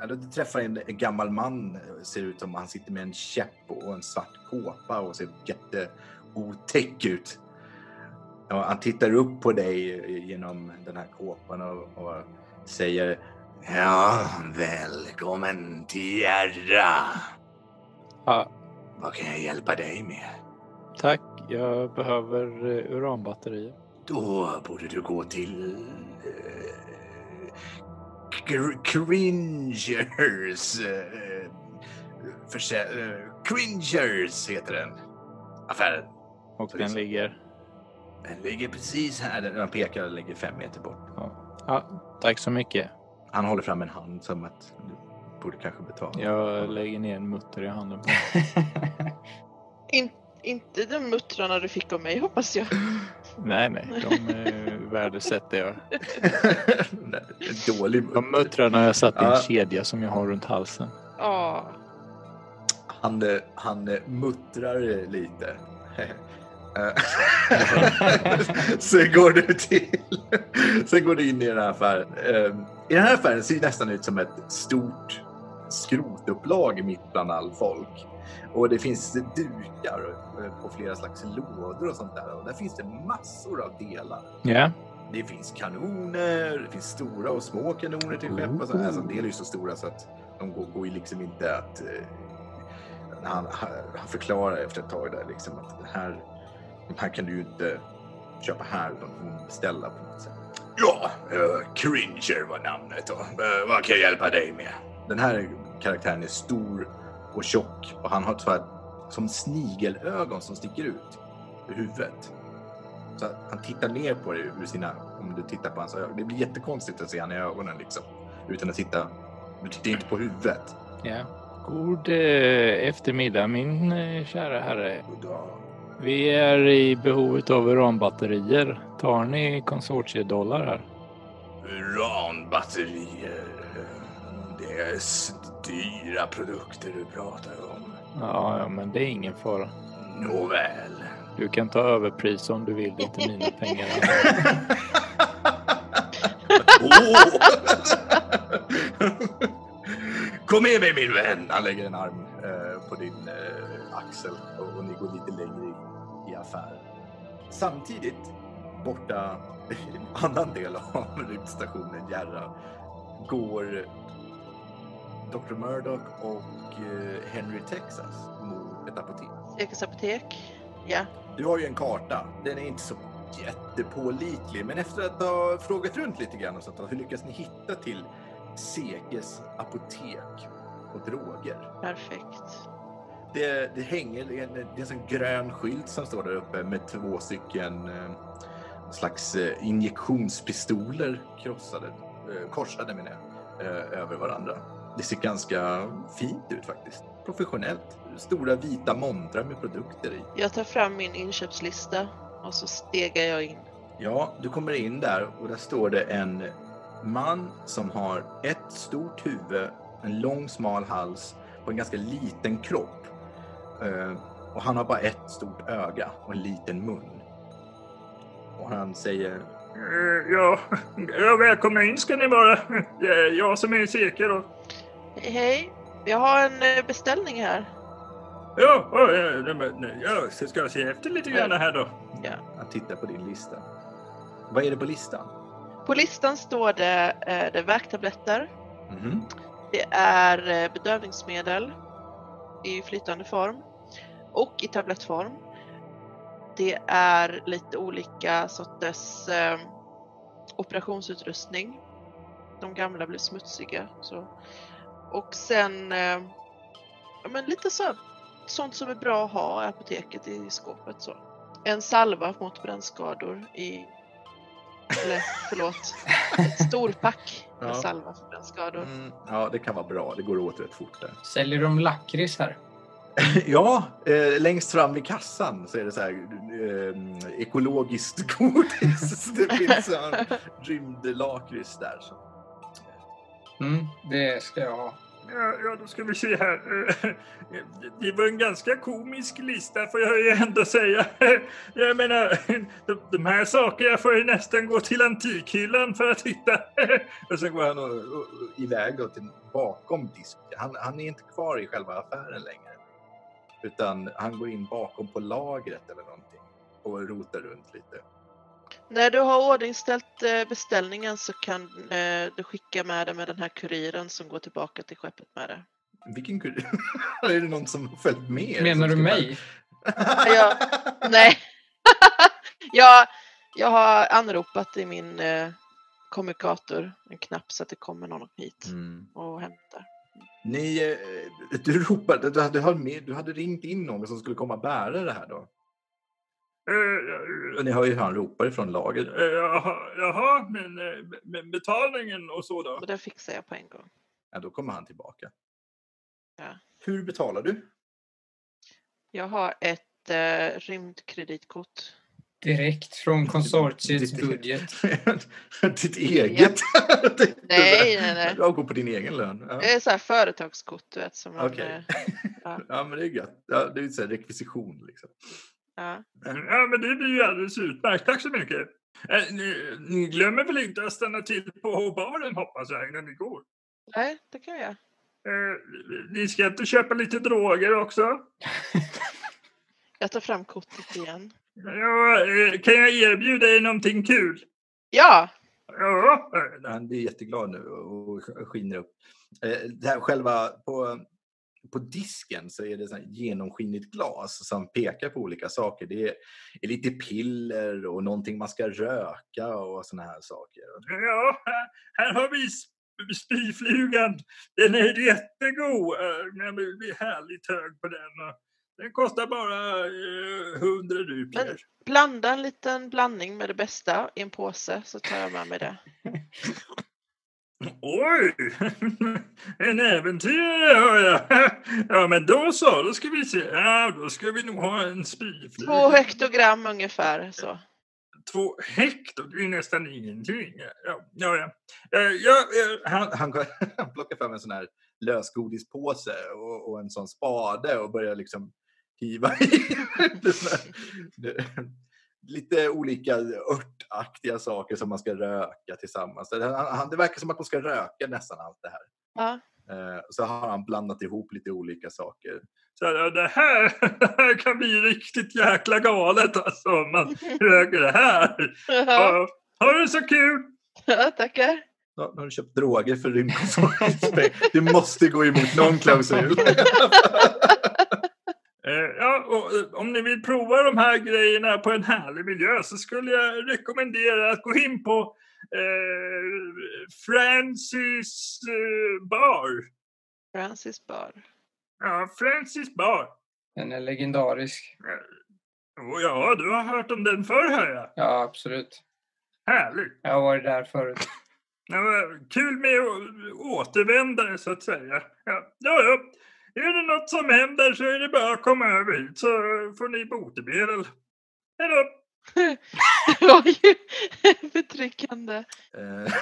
Ja, du träffar en, en gammal man, ser ut som han sitter med en käpp och en svart kåpa och ser jätteotäck ut. Ja, han tittar upp på dig genom den här kåpan och, och säger Ja, välkommen till Järra. Ja, Vad kan jag hjälpa dig med? tack. Jag behöver eh, uranbatterier. Då borde du gå till eh, Cr- Cringers. Eh, eh, Cringers heter den. Affären. Och den ligger... Den ligger precis här. Den- Han pekar och ligger fem meter bort. Ja, tack så mycket. Han håller fram en hand som att du borde kanske betala. Jag lägger ner en mutter i handen på In, inte de muttrarna du fick av mig hoppas jag. Nej, nej. De eh, värdesätter jag. Dålig De muttrarna har jag satt i en Ja. kedja som jag har runt halsen. Ja, Han, eh, han eh, muttrar eh, lite. Eh, Sen går du till... Sen går du in i den här affären. Eh, I den här affären ser det nästan ut som ett stort skrotupplag mitt bland all folk. Och det finns dukar eh, på flera slags lådor och sånt där. Och där finns det massor av delar. Ja, Det finns kanoner, det finns stora och små kanoner till skepp. Och så. Alltså, en del är ju så stora så att de går, går ju liksom inte att... Eh, han, han förklarar efter ett tag där liksom att det här, de här kan du ju inte köpa här utan du får beställa på något sätt. Ja, uh, Cringer var namnet då. Eh, vad kan jag hjälpa dig med? Den här karaktären är stor och tjock och han har här, som snigelögon som sticker ut ur huvudet. Så han tittar ner på dig ur sina, om du tittar på hans ögon. Det blir jättekonstigt att se han i ögonen liksom. Utan att titta, du tittar inte på huvudet. ja. God eh, eftermiddag min eh, kära herre. Vi är i behovet av uranbatterier. Tar ni konsortiedollar här? Uranbatterier. Är dyra produkter du pratar om. Ja, ja, men det är ingen fara. Nåväl. Du kan ta överpris om du vill. Det är inte mina pengar. Kom med mig min vän! Han lägger en arm eh, på din eh, axel och, och ni går lite längre in i affären. Samtidigt borta i en annan del av rymdstationen Järra går Dr. Murdoch och eh, Henry Texas mot ett apotek. Ekes apotek. Ja. Du har ju en karta. Den är inte så jättepålitlig, men efter att ha frågat runt lite grann och sånt, hur lyckas ni hitta till Sekes apotek och droger? Perfekt. Det, det hänger det är en, sån grön skylt som står där uppe med två stycken eh, slags eh, injektionspistoler krossade, korsade menar jag, över varandra. Det ser ganska fint ut faktiskt. Professionellt. Stora vita montrar med produkter i. Jag tar fram min inköpslista och så stegar jag in. Ja, du kommer in där och där står det en man som har ett stort huvud, en lång smal hals på en ganska liten kropp. Eh, och han har bara ett stort öga och en liten mun. Och han säger Eh, Ja, ja, välkomna in ska ni vara. Det är jag som är Seke då. Hej, hej. Jag har en eh, beställning här. Ja, ja, ja, ja, så ska jag se efter lite grann här då. Ja. Han tittar på din lista. Vad är det på listan? På listan står det, eh, det är värktabletter. Mhm. Det är eh, bedövningsmedel i flytande form och i tablettform. Det är lite olika sorters eh, operationsutrustning. De gamla blir smutsiga. Så. Och sen eh, ja, men lite så, sånt som är bra att ha i apoteket i skåpet. Så. En salva mot brännskador i eller förlåt, ett storpack med Ja. salva för brännskador. Mm, ja, det kan vara bra. Det går åt rätt fort där. Säljer de lakrits här? Ja, eh, längst fram vid kassan så är det så här eh, ekologiskt godis. Det finns rymdlakrits där. Så. Mm, det ska jag ha. Ja, ja, då ska vi se här. Det var en ganska komisk lista får jag ju ändå säga. Jag menar, de, här sakerna får ju nästan gå till antikhyllan för att hitta. Och sen går han och, och, och iväg då till bakom disken. Han, han är inte kvar i själva affären längre. Utan han går in bakom på lagret eller någonting och rotar runt lite. När du har ordningställt eh, beställningen så kan eh, du skicka med det med den här kuriren som går tillbaka till skeppet med det. Vilken kurir? är det någon som har följt med? Menar du mig? Ja, Nej, jag, jag har anropat i min eh, kommunikator en knapp så att det kommer någon hit Mm. och hämtar. Ni, eh, du ropade, du hade, du, hade med, du hade ringt in någon som skulle komma och bära det här då? Eh, ni hör ju hur han ropar ifrån lagret. eh, Jaha, jaha men, eh, men betalningen och så då? Och det fixar jag på en gång. Ja, då kommer han tillbaka. Ja. Hur betalar du? Jag har ett eh, rymdkreditkort. Direkt från konsortiets Ditt- budget. Ditt eget? Nej, nej, nej. Jag går på din egen lön. Ja, Det är så här företagskort du vet som man... Okej. eh, ja. ja men det är gött. Ja, det är så här rekvisition liksom. Ja. Ja, men det blir ju alldeles utmärkt. Tack så mycket. Eh, Ni, ni glömmer väl inte att stanna till på baren hoppas jag när ni går? Nej, det kan jag. Eh, Ni ska inte köpa lite droger också? Jag tar fram kortet igen. Ja, eh, kan jag erbjuda er någonting kul? Ja! Ja, Han blir jätteglad nu och skiner upp. Det här själva på, på disken så är det så här genomskinligt glas som pekar på olika saker. Det är, lite piller och någonting man ska röka och såna här saker. ja, här- har vi sp- spyflugan. Den är jättegod. Eh, Den blir härligt hög på den. Den kostar bara eh, 100 rupier. Blanda en liten blandning med det bästa i en påse så tar jag med mig det. Oj! En äventyrare hör jag. Ja, men då så. Då ska vi se. Ja, då ska vi nog ha en spyfluga. Två hektogram ungefär så. Två hektar, det är nästan ingenting. Ja, ja, ja. Eh, ja, Han, han, han plockar fram en sån här lösgodispåse och, och en sån spade och börjar liksom hiva i lite, det- olika örtaktiga saker som man ska röka tillsammans. Det, han, det verkar som att de ska röka nästan allt det här. Ja. Eh, så har han blandat ihop lite olika saker. Så det, här, det här kan bli riktigt jäkla galet alltså. om Man röker det här. Ja, ha det så kul! ja, tackar. Ja, nu har du köpt droger för rymdkonsortiets. Du måste gå emot någon klausul. Eh, Ja, och eh, om ni vill prova de här grejerna på en härlig miljö så skulle jag rekommendera att gå in på eh, Francis eh, bar. Francis Bar. Ja, Francis bar. Den är legendarisk. Oh, ja, du har hört om den förr hör jag. Ja, absolut. Härligt. Jag har varit där förut. Ja, kul med återvändare så att säga. Ja, ja, ja. Är det något som händer så är det bara att komma över hit så får ni botemedel. Hej då! Det var ju betryckande. Eh,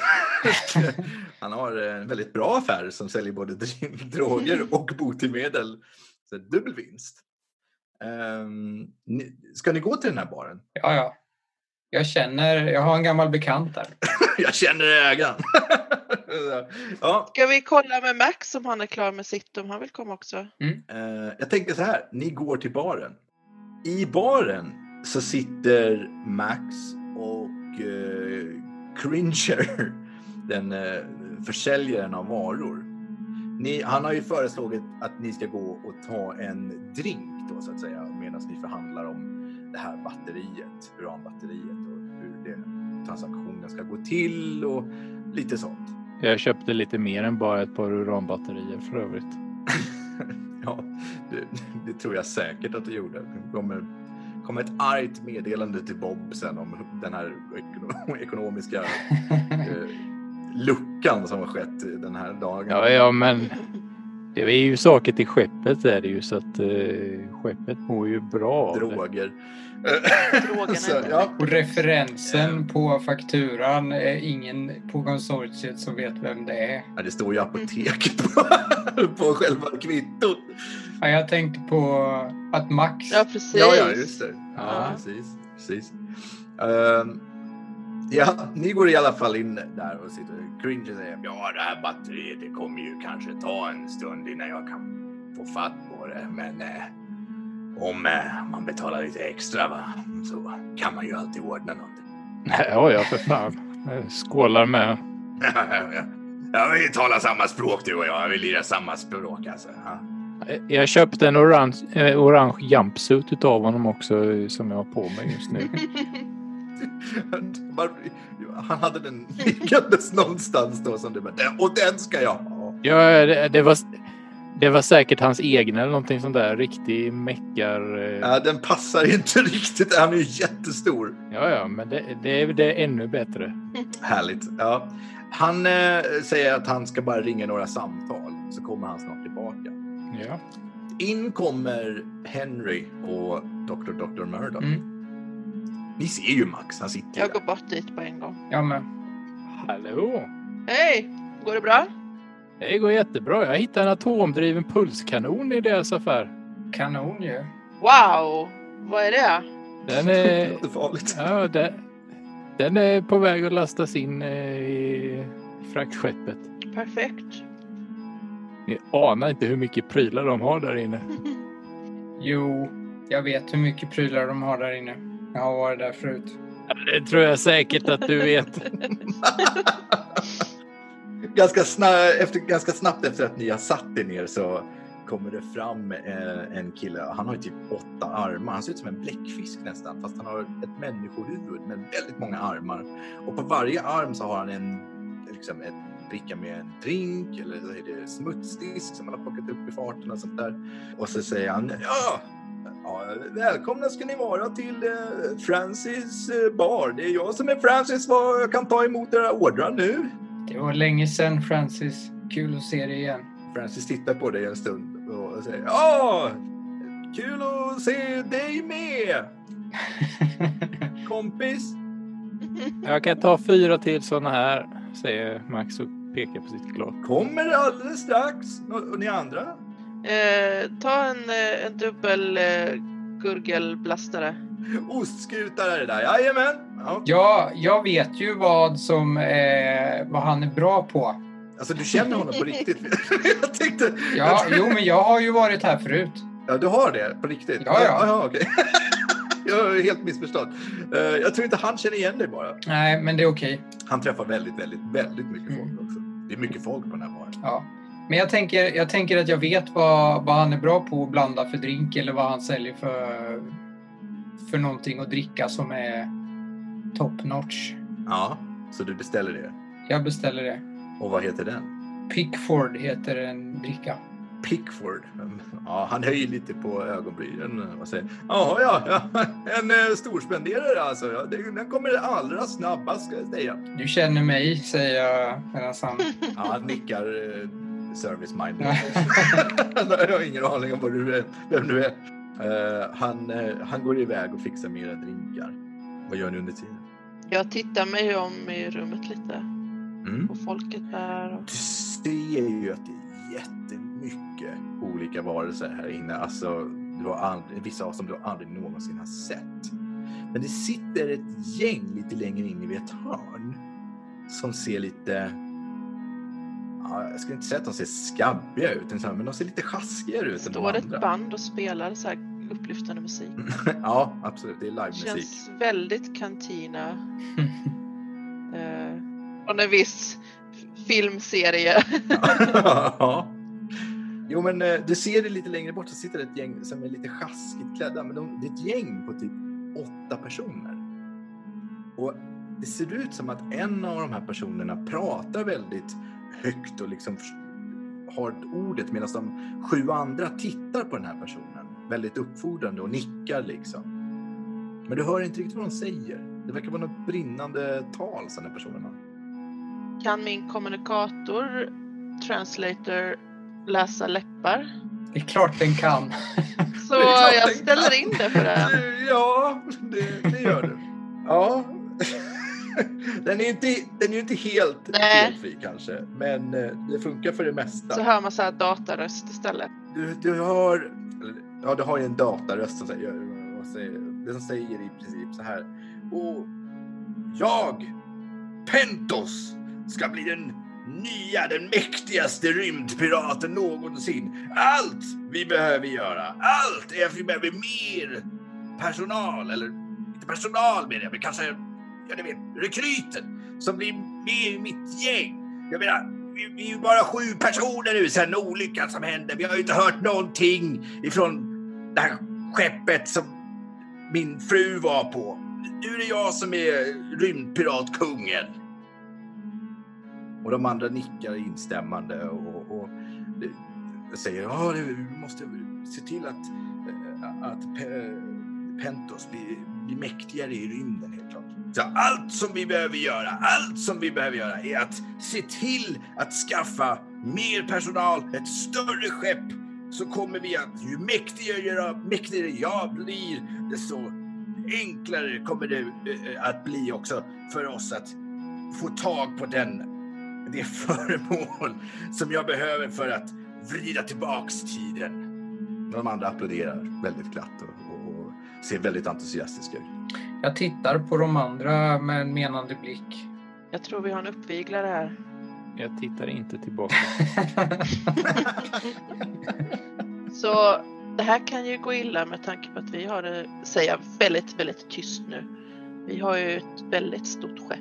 Han har en väldigt bra affär som säljer både dr- droger och botemedel. Så dubbel vinst. Ehm, ni- Ska ni gå till den här baren? Ja, ja. Jag känner, jag har en gammal bekant där. Jag känner ägaren. Ja, Ska vi kolla med Max om han är klar med sitt, om han vill komma också? eh, jag tänker så här, ni går till baren. I baren så sitter Max och eh, Cringer, den eh, försäljaren av varor. Ni, han har ju föreslagit att ni ska gå och ta en drink då så att säga medan ni förhandlar om det här batteriet, uranbatteriet och hur det, transaktionen ska gå till och lite sånt. Jag köpte lite mer än bara ett par uranbatterier för övrigt. ja, det, det tror jag säkert att du gjorde. Det kommer, kommer ett argt meddelande till Bob sen om den här ekono- ekonomiska eh, luckan som har skett den här dagen. Ja, ja, men det är ju saker till skeppet är det ju så att eh, skeppet mår ju bra av. Droger. Så, ja. Och referensen på fakturan är ingen på konsortiet som vet vem det är. Ja, det står ju apotek på, på själva kvittot. Ja, jag tänkte på att Max... Ja, precis. Ja, ja, just det. Ja, Ja. precis. precis. Ehm, ja, ni går i alla fall in där och sitter och cringe och säger ja, det här batteriet det kommer ju kanske ta en stund innan jag kan få fatt på det. Men eh, om eh, man betalar lite extra va, så kan man ju alltid ordna någonting. Ja, ja, för fan. Jag Skålar med. ja, vi talar samma språk du och jag. Vi lirar samma språk alltså. Ja. Jag köpte en orange, eh, orange jumpsuit utav honom också som jag har på mig just nu. Han hade den liggandes någonstans då som du bara, "Den- och den ska jag ha. Ja, det, det, var, det var säkert hans egna eller någonting sånt där. Riktig meckar... eh, Ja, den passar inte riktigt. Han är ju jättestor. Ja, ja, men det, det, är, det är ännu bättre. Härligt. Ja. Han eh, säger att han ska bara ringa några samtal så kommer han snart tillbaka. Ja. In kommer Henry och Dr. Dr. Murdoch. Mm. Ni ser ju Max, han sitter Jag ju går där. bort dit på en gång. Ja, men. Hallå! Hej! Går det bra? Det går jättebra. Jag hittade en atomdriven pulskanon i deras affär. Kanon ju. Wow! Vad är det? Den Det är, låter farligt. ja, den, den är på väg att lastas in eh, i fraktskeppet. Perfekt. Ni anar inte hur mycket prylar de har där inne. Jo, jag vet hur mycket prylar de har där inne. Jag har varit där förut. Det tror jag säkert att du vet. ganska, sna- efter, ganska snabbt efter att ni har satt er ner så kommer det fram eh, en kille. Han har ju typ åtta armar. Han ser ut som en bläckfisk nästan, fast han har ett människohuvud med väldigt många armar. Och på varje arm så har han en liksom ett bricka med en drink eller så är det smutsdisk som han har plockat upp i farten och sånt där. Och så säger han ja. Ja, välkomna ska ni vara till eh, Francis eh, bar. Det är jag som är Francis. Vad jag kan ta emot era ordrar nu. Det var länge sedan Francis. Kul att se dig igen. Francis tittar på dig en stund och säger ja, kul att se dig med kompis. Jag kan ta fyra till sådana här, säger Max och pekar på sitt glas. Kommer alldeles strax. Och, och ni andra? Eh, ta en, eh, en dubbel eh, gurgelblastare. Ostskutare är det där. Jajamän. Ja. Ja, jag vet ju vad, som, eh, vad han är bra på. Alltså du känner honom på riktigt? jag tänkte... Ja, jo, men jag har ju varit här förut. Ja, du har det på riktigt? Ja, ja. ja okej. jag har helt missförstått. Eh, Jag tror inte han känner igen dig bara. Nej, men det är okej. Han träffar väldigt, väldigt, väldigt mycket folk Mm. också. Det är mycket folk på den här baren. Ja. Men jag tänker, jag tänker att jag vet vad, vad han är bra på att blanda för drink eller vad han säljer för, för någonting att dricka som är top notch. Ja, så du beställer det. Jag beställer det. Och vad heter den? Pickford heter en dricka. Pickford. Ja, han höjer lite på ögonbrynen och säger ja, ja, en eh, storspenderare alltså. Ja, den kommer allra snabbast ska jag säga. Du känner mig, säger jag medan han... Ja, han nickar eh, service minded. Ja. jag har ingen aning om vad du är, vem du är. Eh, han, eh, han går iväg och fixar mera drinkar. Vad gör ni under tiden? Jag tittar mig om i rummet lite. Mm. På folket där. Och... Du ser ju att det är jättemycket olika varelser här inne. Alltså, du har aldrig, vissa av som du aldrig någonsin har sett. Men det sitter ett gäng lite längre in i ett hörn som ser lite... Ja, jag skulle inte säga att de ser skabbiga ut, men de ser lite sjaskigare ut än de Står ett andra. band och spelar så här upplyftande musik. ja, absolut. Det är livemusik. Känns väldigt kantina. Eh, från en viss filmserie. ja. Jo, men eh, du ser det lite längre bort så sitter det ett gäng som är lite sjaskigt klädda. Men de, det är ett gäng på typ åtta personer. Och det ser ut som att en av de här personerna pratar väldigt högt och liksom har ordet medan de sju andra tittar på den här personen. Väldigt uppfordrande och nickar liksom. Men du hör inte riktigt vad de säger. Det verkar vara något brinnande tal som den här personen har. Kan min kommunikator, translator, läsa läppar? Det är klart den kan. Så Det jag ställer kan. in det för den. Ja, det, det gör du. Ja. Den är ju inte, den är inte helt Nej. felfri kanske, men eh, det funkar för det mesta. Så hör man så här dataröst istället. Du, du har, eller, ja, du har ju en dataröst som säger, det som säger i princip så här. Och jag, Pentos, ska bli den nya, den mäktigaste rymdpiraten någonsin. Allt vi behöver göra, allt är att vi behöver mer personal, eller inte personal menar jag, men kanske, ja ni vet, rekryten som blir med i mitt gäng. Jag menar, vi, vi är ju bara sju personer nu sen olyckan som hände. Vi har ju inte hört någonting ifrån det här skeppet som min fru var på. Nu är det jag som är rymdpiratkungen. Och de andra nickar instämmande och, och säger ja, du vi måste se till att, eh, att Pentos blir, blir mäktigare i rymden. Så allt som vi behöver göra, allt som vi behöver göra är att se till att skaffa mer personal, ett större skepp så kommer vi att, ju mäktigare, mäktigare jag blir, desto enklare kommer det eh, att bli också för oss att få tag på den, det föremål som jag behöver för att vrida tillbaks tiden. De andra applåderar väldigt glatt och, och, och ser väldigt entusiastiska ut. Jag tittar på de andra med en menande blick. Jag tror vi har en uppviglare här. Jag tittar inte tillbaka. Så det här kan ju gå illa med tanke på att vi har det, säger jag, väldigt, väldigt tyst nu. Vi har ju ett väldigt stort skepp.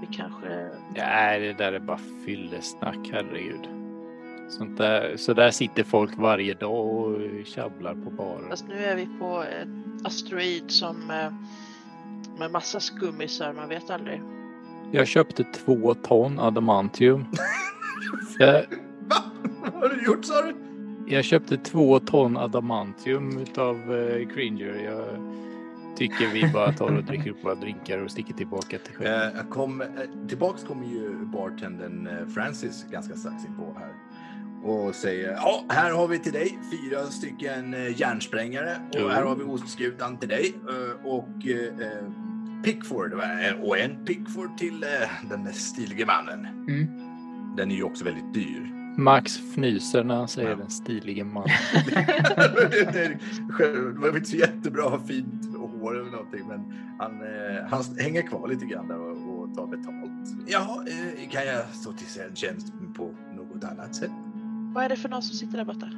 Vi kanske... Nej, det där är bara fyllesnack, herregud. Sånt där, så där sitter folk varje dag och tjabblar på baren. Fast nu är vi på ett asteroid som eh, med massa skummisar, man vet aldrig. Jag köpte två ton adamantium. Jag, Va? Vad har du gjort sa du? jag köpte två ton adamantium utav uh, Cringer. Jag tycker vi bara tar och dricker upp våra drinkar och sticker tillbaka till skeppet. Eh, kom, eh, tillbaks kommer ju bartendern eh, Francis ganska strax in på här och säger ja, här har vi till dig fyra stycken eh, järnsprängare och här har vi ostskutan till dig eh, och eh, Pickford och en Pickford till eh, den stilige mannen. Mm. Den är ju också väldigt dyr. Max fnyser när han säger Ja. den stilige man. det, var inte så jättebra fint hår eller någonting men han, eh, han hänger kvar lite grann där och, och tar betalt. Ja, eh, kan jag stå till tjänst på något annat sätt? Vad är det för någon som sitter där borta?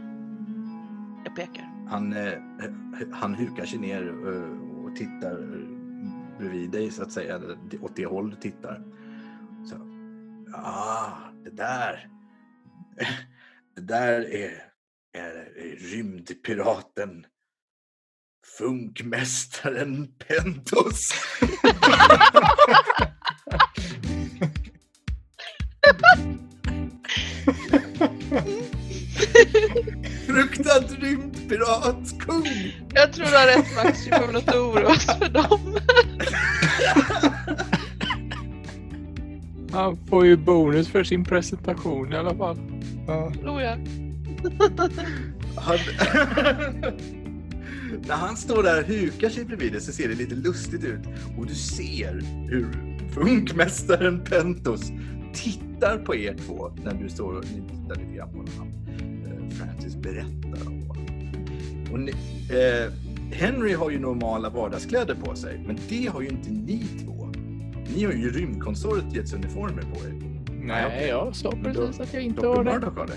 Jag pekar. Han, eh, han hukar sig ner eh, och tittar bredvid dig så att säga, åt det håll du tittar. Så, ah, det där. Det där är, är, är rymdpiraten Funkmästaren Pentos. Fruktad rymdpirat, kung! Jag tror du har rätt Max, vi kommer nog inte oroa oss för dem. Han får ju bonus för sin presentation i alla fall. Ja. Oh, ja. Han... När han står där och hukar sig bredvid dig så ser det lite lustigt ut. Och du ser hur funkmästaren Pentos tittar på er två när du står och tittar lite grann på eh, Francis berättar om. Och ni, eh, Henry har ju normala vardagskläder på sig, men det har ju inte ni två. Ni har ju rymdkonsortiets uniformer på er. Nej, jag sa precis att jag inte har det. Murdoch har det.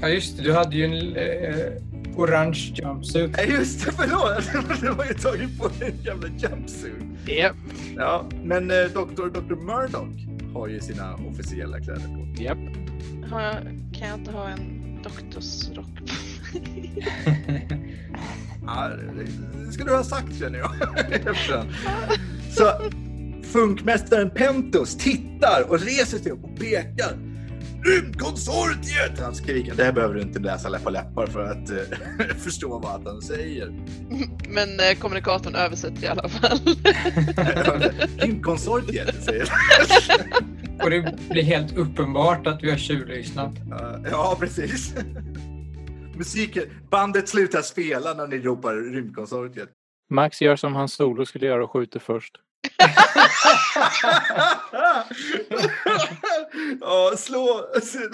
ja, just det. Du hade ju en eh, orange jumpsuit. Nej just det, förlåt! Du har ju tagit på dig en jävla jumpsuit. Japp, Ja, men eh, Dr. Dr. Murdoch har ju sina officiella kläder på. japp. Har jag, kan jag inte ha en doktorsrock på mig? Ja, det- skulle du ha sagt känner jag. Så funkmästaren Pentos tittar och reser sig upp och pekar. Rymdkonsortiet! Han skriker. Det här behöver du inte läsa läpp på läppar för att eh, förstå vad han säger. Men eh, kommunikatorn översätter i alla fall. Rymdkonsortiet säger Och det blir helt uppenbart att vi har tjuvlyssnat. Ja, precis. Musiken, bandet slutar spela när ni ropar rymdkonsortiet. Max gör som han solo skulle göra och skjuter först. ja, slå,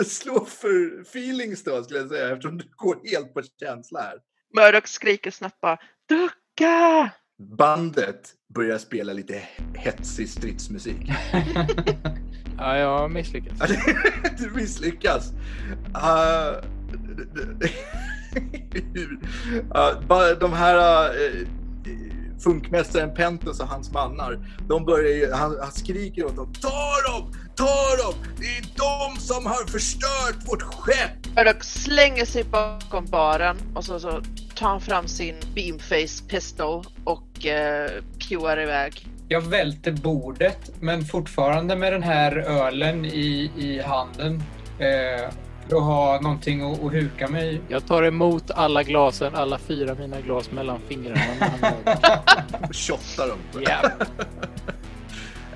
slå för feelings då skulle jag säga eftersom du går helt på känsla här. Murdoch skriker snabbt bara Ducka! Bandet börjar spela lite hetsig stridsmusik. Ja, jag har misslyckats. du misslyckas. Uh, uh, de här uh, funkmästaren Pentos och hans mannar, de börjar ju, han, han skriker åt dem. Ta dem! Ta dem! Det är de som har förstört vårt skepp! Murdoch slänger sig bakom baren och så, så tar han fram sin beamface pistol och eh, pewar iväg. Jag välter bordet, men fortfarande med den här ölen i, i handen. Eh, att ha någonting att, att huka mig. Jag tar emot alla glasen, alla fyra mina glas mellan fingrarna. Och shottar dem. Ja.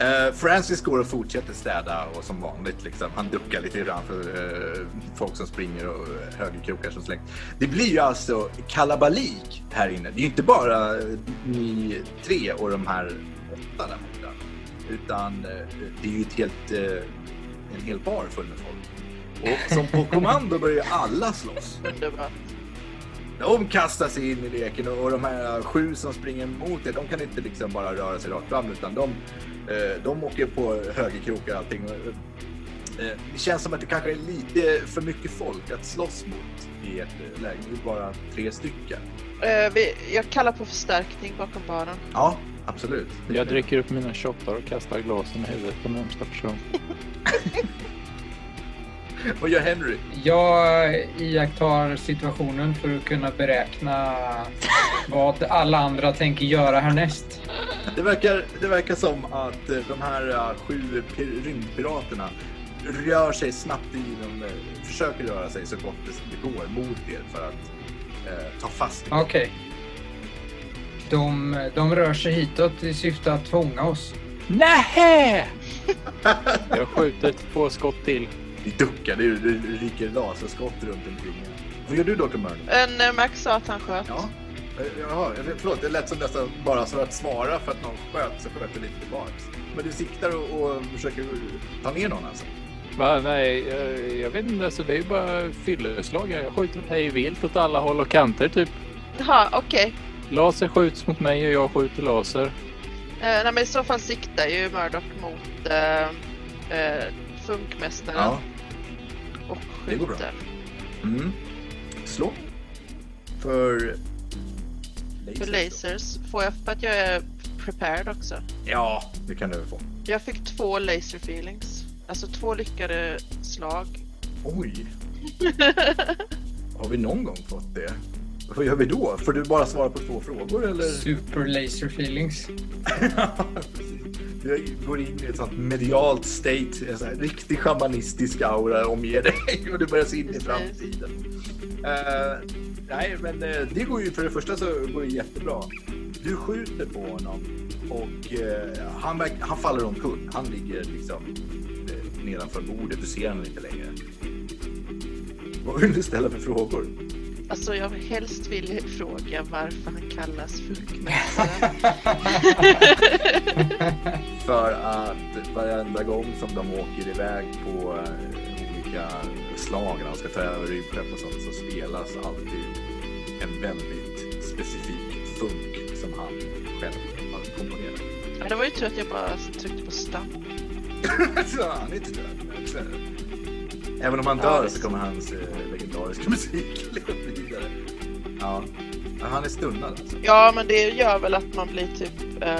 Eh, Francis går och fortsätter städa och som vanligt liksom. Han duckar lite grann för eh, folk som springer och högerkrokar som slängs. Det blir ju alltså kalabalik här inne. Det är ju inte bara ni tre och de här åtta där borta. Utan eh, det är ju ett helt, eh, en hel bar full med folk. Och som på kommando börjar alla slåss. De kastar sig in i leken och de här sju som springer mot er, de kan inte liksom bara röra sig rakt fram utan de, eh, de åker på högerkrokar och allting. Eh, Det känns som att det kanske är lite för mycket folk att slåss mot i ett läge. Det är bara tre stycken. Eh, vi, jag kallar på förstärkning bakom baren. Ja, absolut. Jag dricker upp mina shottar och kastar glasen i huvudet på närmsta person. Vad gör Henry? Jag iakttar situationen för att kunna beräkna vad alla andra tänker göra härnäst. Det verkar, det verkar som att eh, de här eh, sju pir- rymdpiraterna rör sig snabbt i de, eh, försöker röra sig så gott det går mot er för att eh, ta fast er. Okej. De, de rör sig hitåt i syfte att fånga oss. Nähä! Jag skjuter två skott till. Ni duckar, det, det ryker laserskott runt omkring. Vad gör du Dr. Murdoch? En eh, Max sa att han sköt. Ja. Eh, Jaha, förlåt, det lät som nästan bara så att svara för att någon sköt så sköt du lite tillbaks. Men du siktar och, och försöker ta ner någon alltså? Va, nej, jag, jag vet inte. Alltså, det är ju bara fylleslag. Jag skjuter hej vilt åt alla håll och kanter typ. Jaha, okej. Laser skjuts mot mig och jag skjuter laser. Eh, nej, men I så fall siktar ju Murdoch mot eh, eh, funkmästaren Ja. Det går bra. Mm. Slå. För... För då. lasers får jag för att jag är prepared också. Ja, det kan du få. Jag fick två laser feelings. Alltså två lyckade slag. Oj! Har vi någon gång fått det? Vad gör vi då? Får du bara svara på två frågor eller? Super laser feelings. Jag går in i ett sånt medialt state, en sån här riktig shamanistisk aura omger dig och du börjar se in i framtiden. Eh, nej, men eh, det går ju för det första så går det jättebra. Du skjuter på honom och eh, han, han faller omkull. Han ligger liksom eh, nedanför bordet. Du ser honom inte längre. Vad vill du ställa för frågor? Alltså jag helst vill fråga varför han kallas funkmästaren. För att varenda gång som de åker iväg på eh, olika slag när de ska ta över rymdskepp och sånt så spelas alltid en väldigt specifik funk som han själv har komponerat. Ja, det var ju tur att jag bara tryckte på stamp. så han är inte död. Även om han Ja, dör så kommer hans eh, legendariska musik leva vidare. Ja, Ja, han är stunnad alltså. Ja, men det gör väl att man blir typ eh,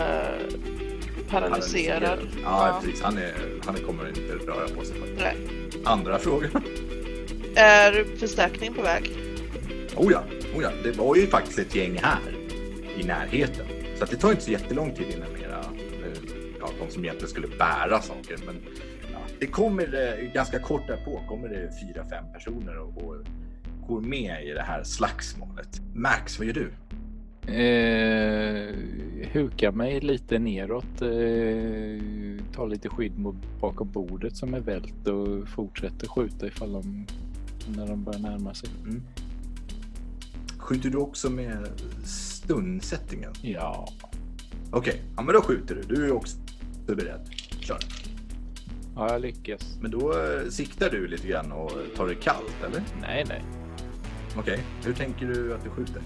paralyserad. Ja, precis. Han, är, han kommer inte röra på sig. faktiskt. Nej. Andra frågor? Är förstärkning på väg? Oh ja, oh ja, det var ju faktiskt ett gäng här i närheten. Så att det tar inte så jättelång tid innan mera, eh, ja, de som egentligen skulle bära saker. Men ja, det kommer eh, ganska kort därpå kommer det fyra, fem personer och, och går med i det här slagsmålet. Max, vad gör du? Eh, huka mig lite neråt. Eh, ta lite skydd mot bakom bordet som är vält och fortsätter skjuta ifall de när de börjar närma sig. Mm. Skjuter du också med stun-settingen? Ja, Okej, ja, men då skjuter du. Du är också beredd. Kör. Ja jag lyckas. Men då eh, siktar du lite grann och tar det kallt, eller? Nej, nej. Okej, hur tänker du att du skjuter?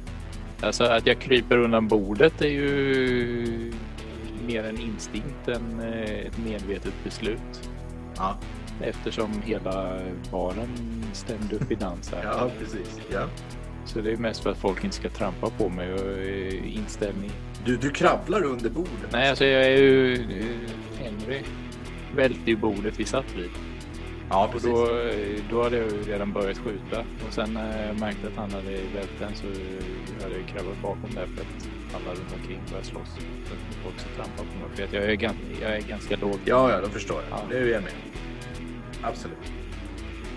Alltså att jag kryper undan bordet är ju mer en instinkt än eh, ett medvetet beslut. Ja, Eftersom hela baren stämde upp i dans här. ja precis. Ja. Så det är mest för att folk inte ska trampa på mig och eh, inställning. Du, du kravlar under bordet. Nej, alltså jag är ju... Henry välte ju bordet vi satt vid. Ja, Och precis. då, eh, då hade jag ju redan börjat skjuta. Och sen när jag märkte att han hade vält den så eh, hade jag kravlat bakom där för att alla runt omkring började slåss. Så att folk ska trampa på mig. För att jag är, gan- jag är ganska låg. Ja, ja, då förstår jag. Ja. Det är jag med. Absolut.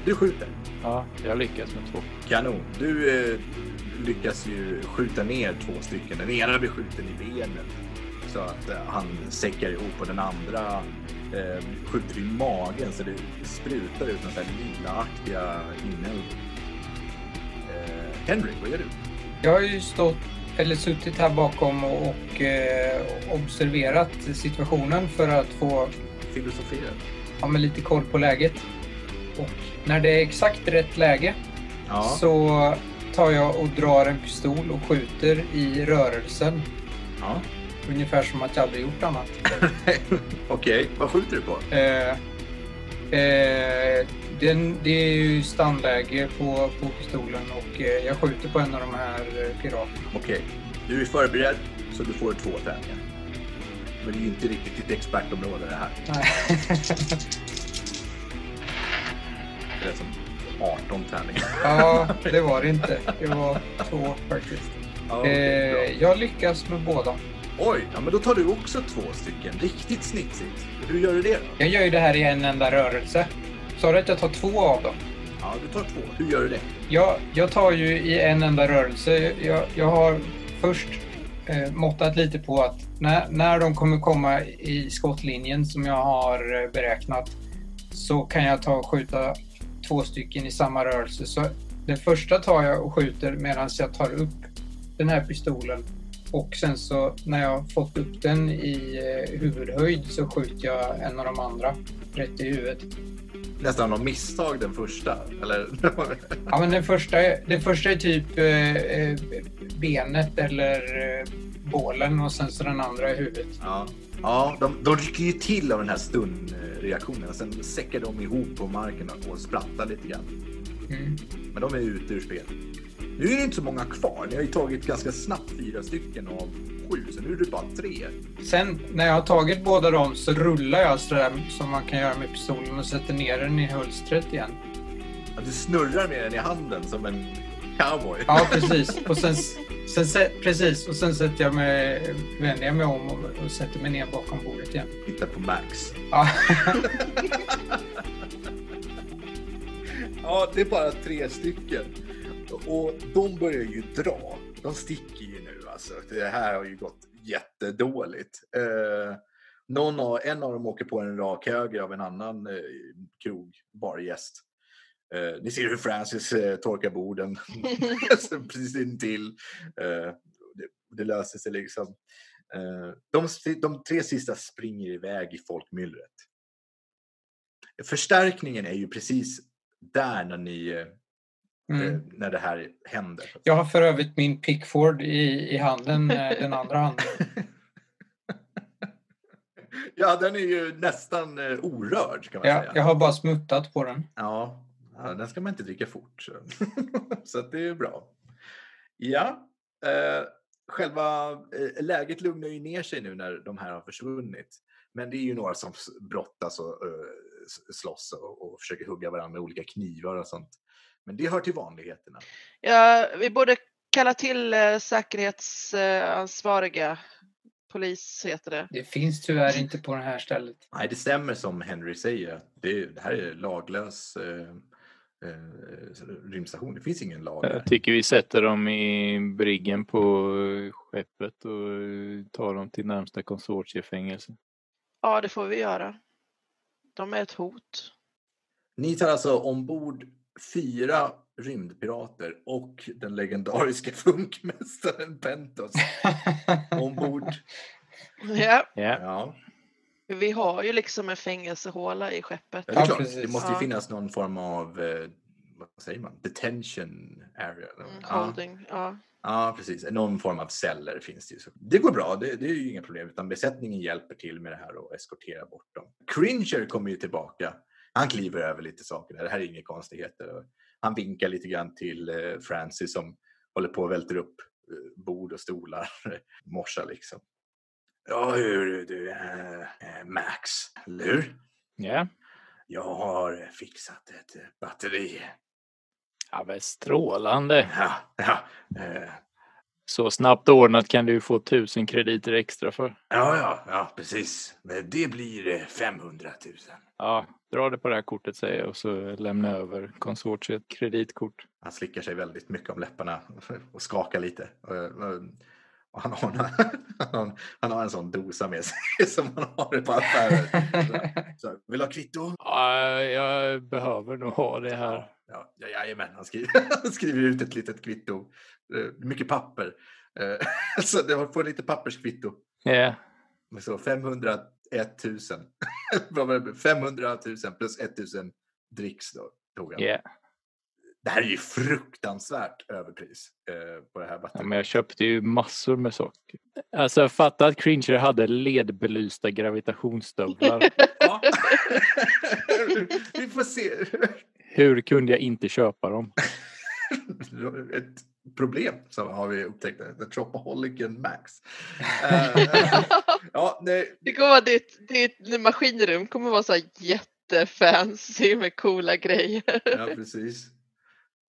Du skjuter. Ja, jag lyckas med två. Kanon. Du eh, lyckas ju skjuta ner två stycken. Den ena blir skjuten i benet så att eh, han säckar ihop och den andra eh, skjuter i magen så det sprutar ut någon sån här lillaaktiga inälvor. Eh, Henry, vad gör du? Jag har ju stått eller suttit här bakom och, och eh, observerat situationen för att få Filosoferar. ha med lite koll på läget. Och när det är exakt rätt läge Ja. så tar jag och drar en pistol och skjuter i rörelsen. ja. Ungefär som att jag aldrig gjort annat. Okej, vad skjuter du på? Eh, eh, den, det är ju stannläge på, på pistolen och eh, jag skjuter på en av de här eh, piraterna. Okej, du är förberedd så du får två tärningar. Men det är ju inte riktigt ditt expertområde det här. Nej. Det är som 18 tärningar. ja, det var det inte. Det var två faktiskt. Ja, okej, Eh, jag lyckas med båda. Oj, ja, men då tar du också två stycken. Riktigt snitsigt. Hur gör du det då? Jag gör ju det här i en enda rörelse. Sa du att jag tar två av dem? Ja, du tar två. Hur gör du det? Jag, jag tar ju i en enda rörelse. Jag, jag har först eh, måttat lite på att när, när de kommer komma i skottlinjen som jag har eh, beräknat så kan jag ta och skjuta två stycken i samma rörelse. Så den första tar jag och skjuter medan jag tar upp den här pistolen och sen så när jag fått upp den i eh, huvudhöjd så skjuter jag en av de andra rätt i huvudet. Nästan av misstag den första, eller? Ja, men den första, den första är typ eh, eh, benet eller eh, bålen och sen så den andra i huvudet. Ja, ja de, de rycker ju till av den här stundreaktionen och sen säckar de ihop på marken och sprattar lite grann. Mm. Men de är ute ur spel. Nu är det inte så många kvar. Ni har ju tagit ganska snabbt fyra stycken av sju, så nu är det bara tre. Sen när jag har tagit båda dem så rullar jag sådär som man kan göra med pistolen och sätter ner den i hölstret igen. Att du snurrar med den i handen som en cowboy. Ja, precis. Och sen, sen, precis. Och sen sätter jag mig, vänder jag mig om och, och sätter mig ner bakom bordet igen. Titta på Max. Ja. Ja, det är bara tre stycken. Och de börjar ju dra. De sticker ju nu alltså. Det här har ju gått jättedåligt. Eh, någon av, en av dem åker på en rak höger av en annan eh, krog, bargäst. Eh, ni ser hur Francis eh, torkar borden precis intill. Eh, det, det löser sig liksom. Eh, de, de tre sista springer iväg i folkmyllret. Förstärkningen är ju precis där när ni eh, Mm. när det här händer. Jag har för övrigt min Pickford i, i handen, eh, den andra handen. ja, den är ju nästan eh, orörd kan man Jag, säga. jag har bara smuttat på den. Ja, ja, den ska man inte dricka fort. Så, det är bra. Ja, eh, själva eh, läget lugnar ju ner sig nu när de här har försvunnit. Men det är ju några som brottas och eh, slåss och, och försöker hugga varandra med olika knivar och sånt. Men det hör till vanligheterna. Ja, vi borde kalla till eh, säkerhetsansvariga. Polis heter det. Det finns tyvärr inte på det här stället. Nej, det stämmer som Henry säger. Det, det här är laglös eh, eh, rymdstation. Det finns ingen lag Jag här. tycker vi sätter dem i briggen på skeppet och tar dem till närmsta konsortiefängelse. Ja, det får vi göra. De är ett hot. Ni tar alltså ombord fyra rymdpirater och den legendariska funkmästaren Pentos ombord. Ja, Ja, vi har ju liksom en fängelsehåla i skeppet. ja det är klart. Det måste ju Ja. finnas någon form av, eh, vad säger man, detention area. Mm, Ja. holding, ja. Ja, precis. Någon form av celler finns det ju. Det går bra, det, det är ju inga problem. Utan besättningen hjälper till med det här och eskorterar bort dem. Cringer kommer ju tillbaka. Han kliver över lite saker. där. Det här är inga konstigheter. Han vinkar lite grann till eh, Francis som håller på och välter upp eh, bord och stolar. Morsa liksom. Ja, hur du, eh, Max, eller hur? ja. Jag har fixat ett batteri. Ja men strålande. Ja, ja. Eh, Så snabbt ordnat kan du få tusen krediter extra för. Ja, ja, ja, precis. Men det blir eh, 500 000. Ja, dra det på det här kortet säger jag och så lämna över konsortiet kreditkort. Han slickar sig väldigt mycket om läpparna och skakar lite. Och, och han, har, han, har, han har en sån dosa med sig som man har på affärer. Så, vill du ha kvitto? Ja, jag behöver nog ha det här. Ja, ja, jajamän, han skriver, han skriver ut ett litet kvitto. Eh, Mycket papper. Eh, Så du får lite papperskvitto. Ja, Men Så 501 000. Vad var det? 500 000 plus 1 000 dricks då. Tog han. ja. Det här är ju fruktansvärt överpris eh, på det här ja, batteriet. men jag köpte ju massor med saker. Alltså jag fattar att Cringer hade ledbelysta gravitationsstövlar. Ja. Vi får se. Hur kunde jag inte köpa dem? Ett problem som har vi upptäckt. The Tropoholicen Max. Eh, ja, nej, Det kommer vara ditt, ditt maskinrum kommer vara så här jättefancy med coola grejer. ja, precis.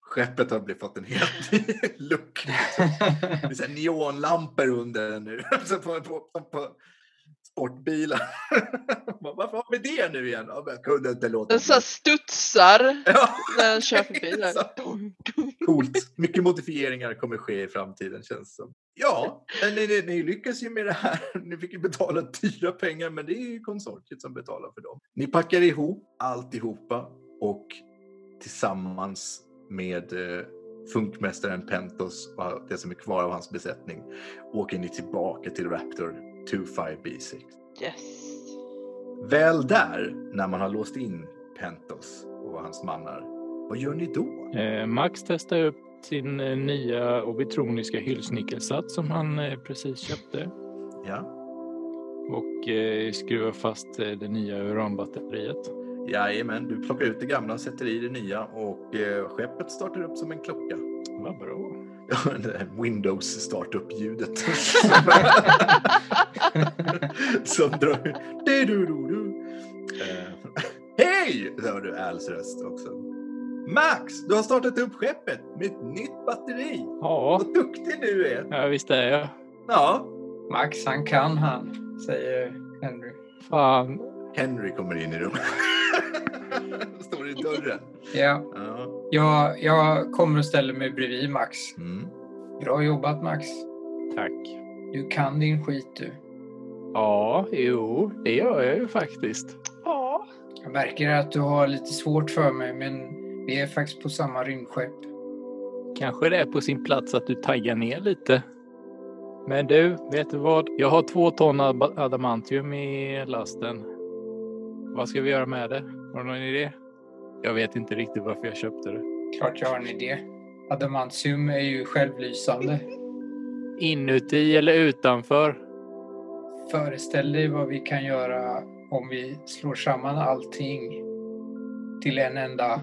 Skeppet har blivit fått en helt ny look. Det är neonlampor under den nu. Så på, på, på, på sportbilar. Varför har vi det nu igen? Jag kunde inte låta Den så studsar Ja, när den kör förbi. Coolt. Mycket modifieringar kommer ske i framtiden känns som. Ja, men ni, ni, ni lyckas ju med det här. Ni fick ju betala dyra pengar, men det är ju konsortiet som betalar för dem. Ni packar ihop alltihopa och tillsammans med eh, funkmästaren Pentos och det som är kvar av hans besättning åker ni tillbaka till Raptor 25B6. Yes. Väl där, när man har låst in Pentos och hans mannar, vad gör ni då? Eh, Max testade upp sin eh, nya obitroniska hyllsnickelsats som han eh, precis köpte Ja. och eh, skruvar fast eh, det nya uranbatteriet. Jajamän, du plockar ut det gamla, sätter i det nya och eh, skeppet startar upp som en klocka. Vad bra. Windows startup-ljudet. Som drar... Du-du-du-du. Eh, Hej! Hör du Als röst också. Max, du har startat upp skeppet med ett nytt batteri. Ja, Vad duktig du är. ja visst är jag. Ja, Max, han kan han, säger Henry. Fan. Henry kommer in i rummet. Står i dörren. Ja, Ja. Jag, jag kommer och ställer mig bredvid Max. Mm. Bra jobbat Max. Tack. Du kan din skit du. Ja, jo, det gör jag ju faktiskt. Ja, Jag märker att du har lite svårt för mig, men vi är faktiskt på samma rymdskepp. Kanske det är på sin plats att du taggar ner lite. Men du, vet du vad? Jag har två ton adamantium i lasten. Vad ska vi göra med det? Har du någon idé? Jag vet inte riktigt varför jag köpte det. Klart jag har en idé. Adamantium är ju självlysande. Inuti eller utanför? Föreställ dig vad vi kan göra om vi slår samman allting till en enda,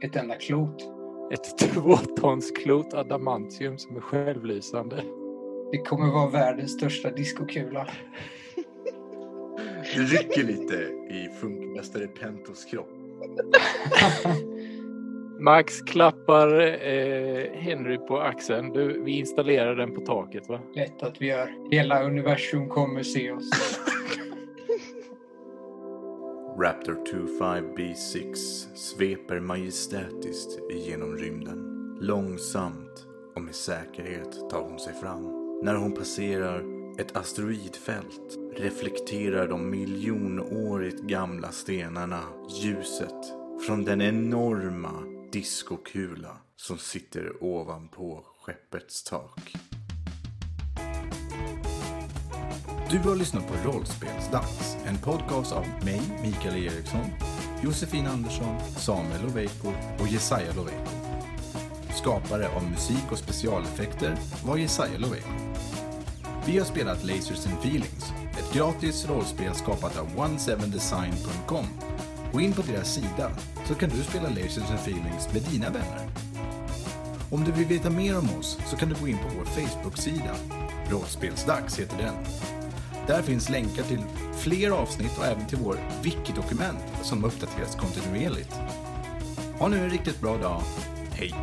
ett enda klot. Ett tvåtonsklot adamantium som är självlysande. Det kommer vara världens största diskokula. Det rycker lite i funkmästare Pentos kropp. Max klappar eh, Henry på axeln. Du, vi installerar den på taket va? Lätt att vi gör. Hela universum kommer se oss. Raptor 25B6 sveper majestätiskt igenom rymden. Långsamt och med säkerhet tar hon sig fram. När hon passerar ett asteroidfält reflekterar de miljonårigt gamla stenarna ljuset från den enorma diskokula som sitter ovanpå skeppets tak. Du har lyssnat på Rollspelsdags, en podcast av mig, Mikael Eriksson, Josefin Andersson, Samuel Loveiko och Jesaja Loveiko. Skapare av musik och specialeffekter var Jesaja Loveiko. Vi har spelat Lasers and Feelings, ett gratis rollspel skapat av 17design.com. Gå in på deras sida så kan du spela Lasers and Feelings med dina vänner. Om du vill veta mer om oss så kan du gå in på vår Facebook-sida. Rollspelsdags heter den. Där finns länkar till fler avsnitt och även till vår wiki-dokument som uppdateras kontinuerligt. Ha nu en riktigt bra dag. Hej!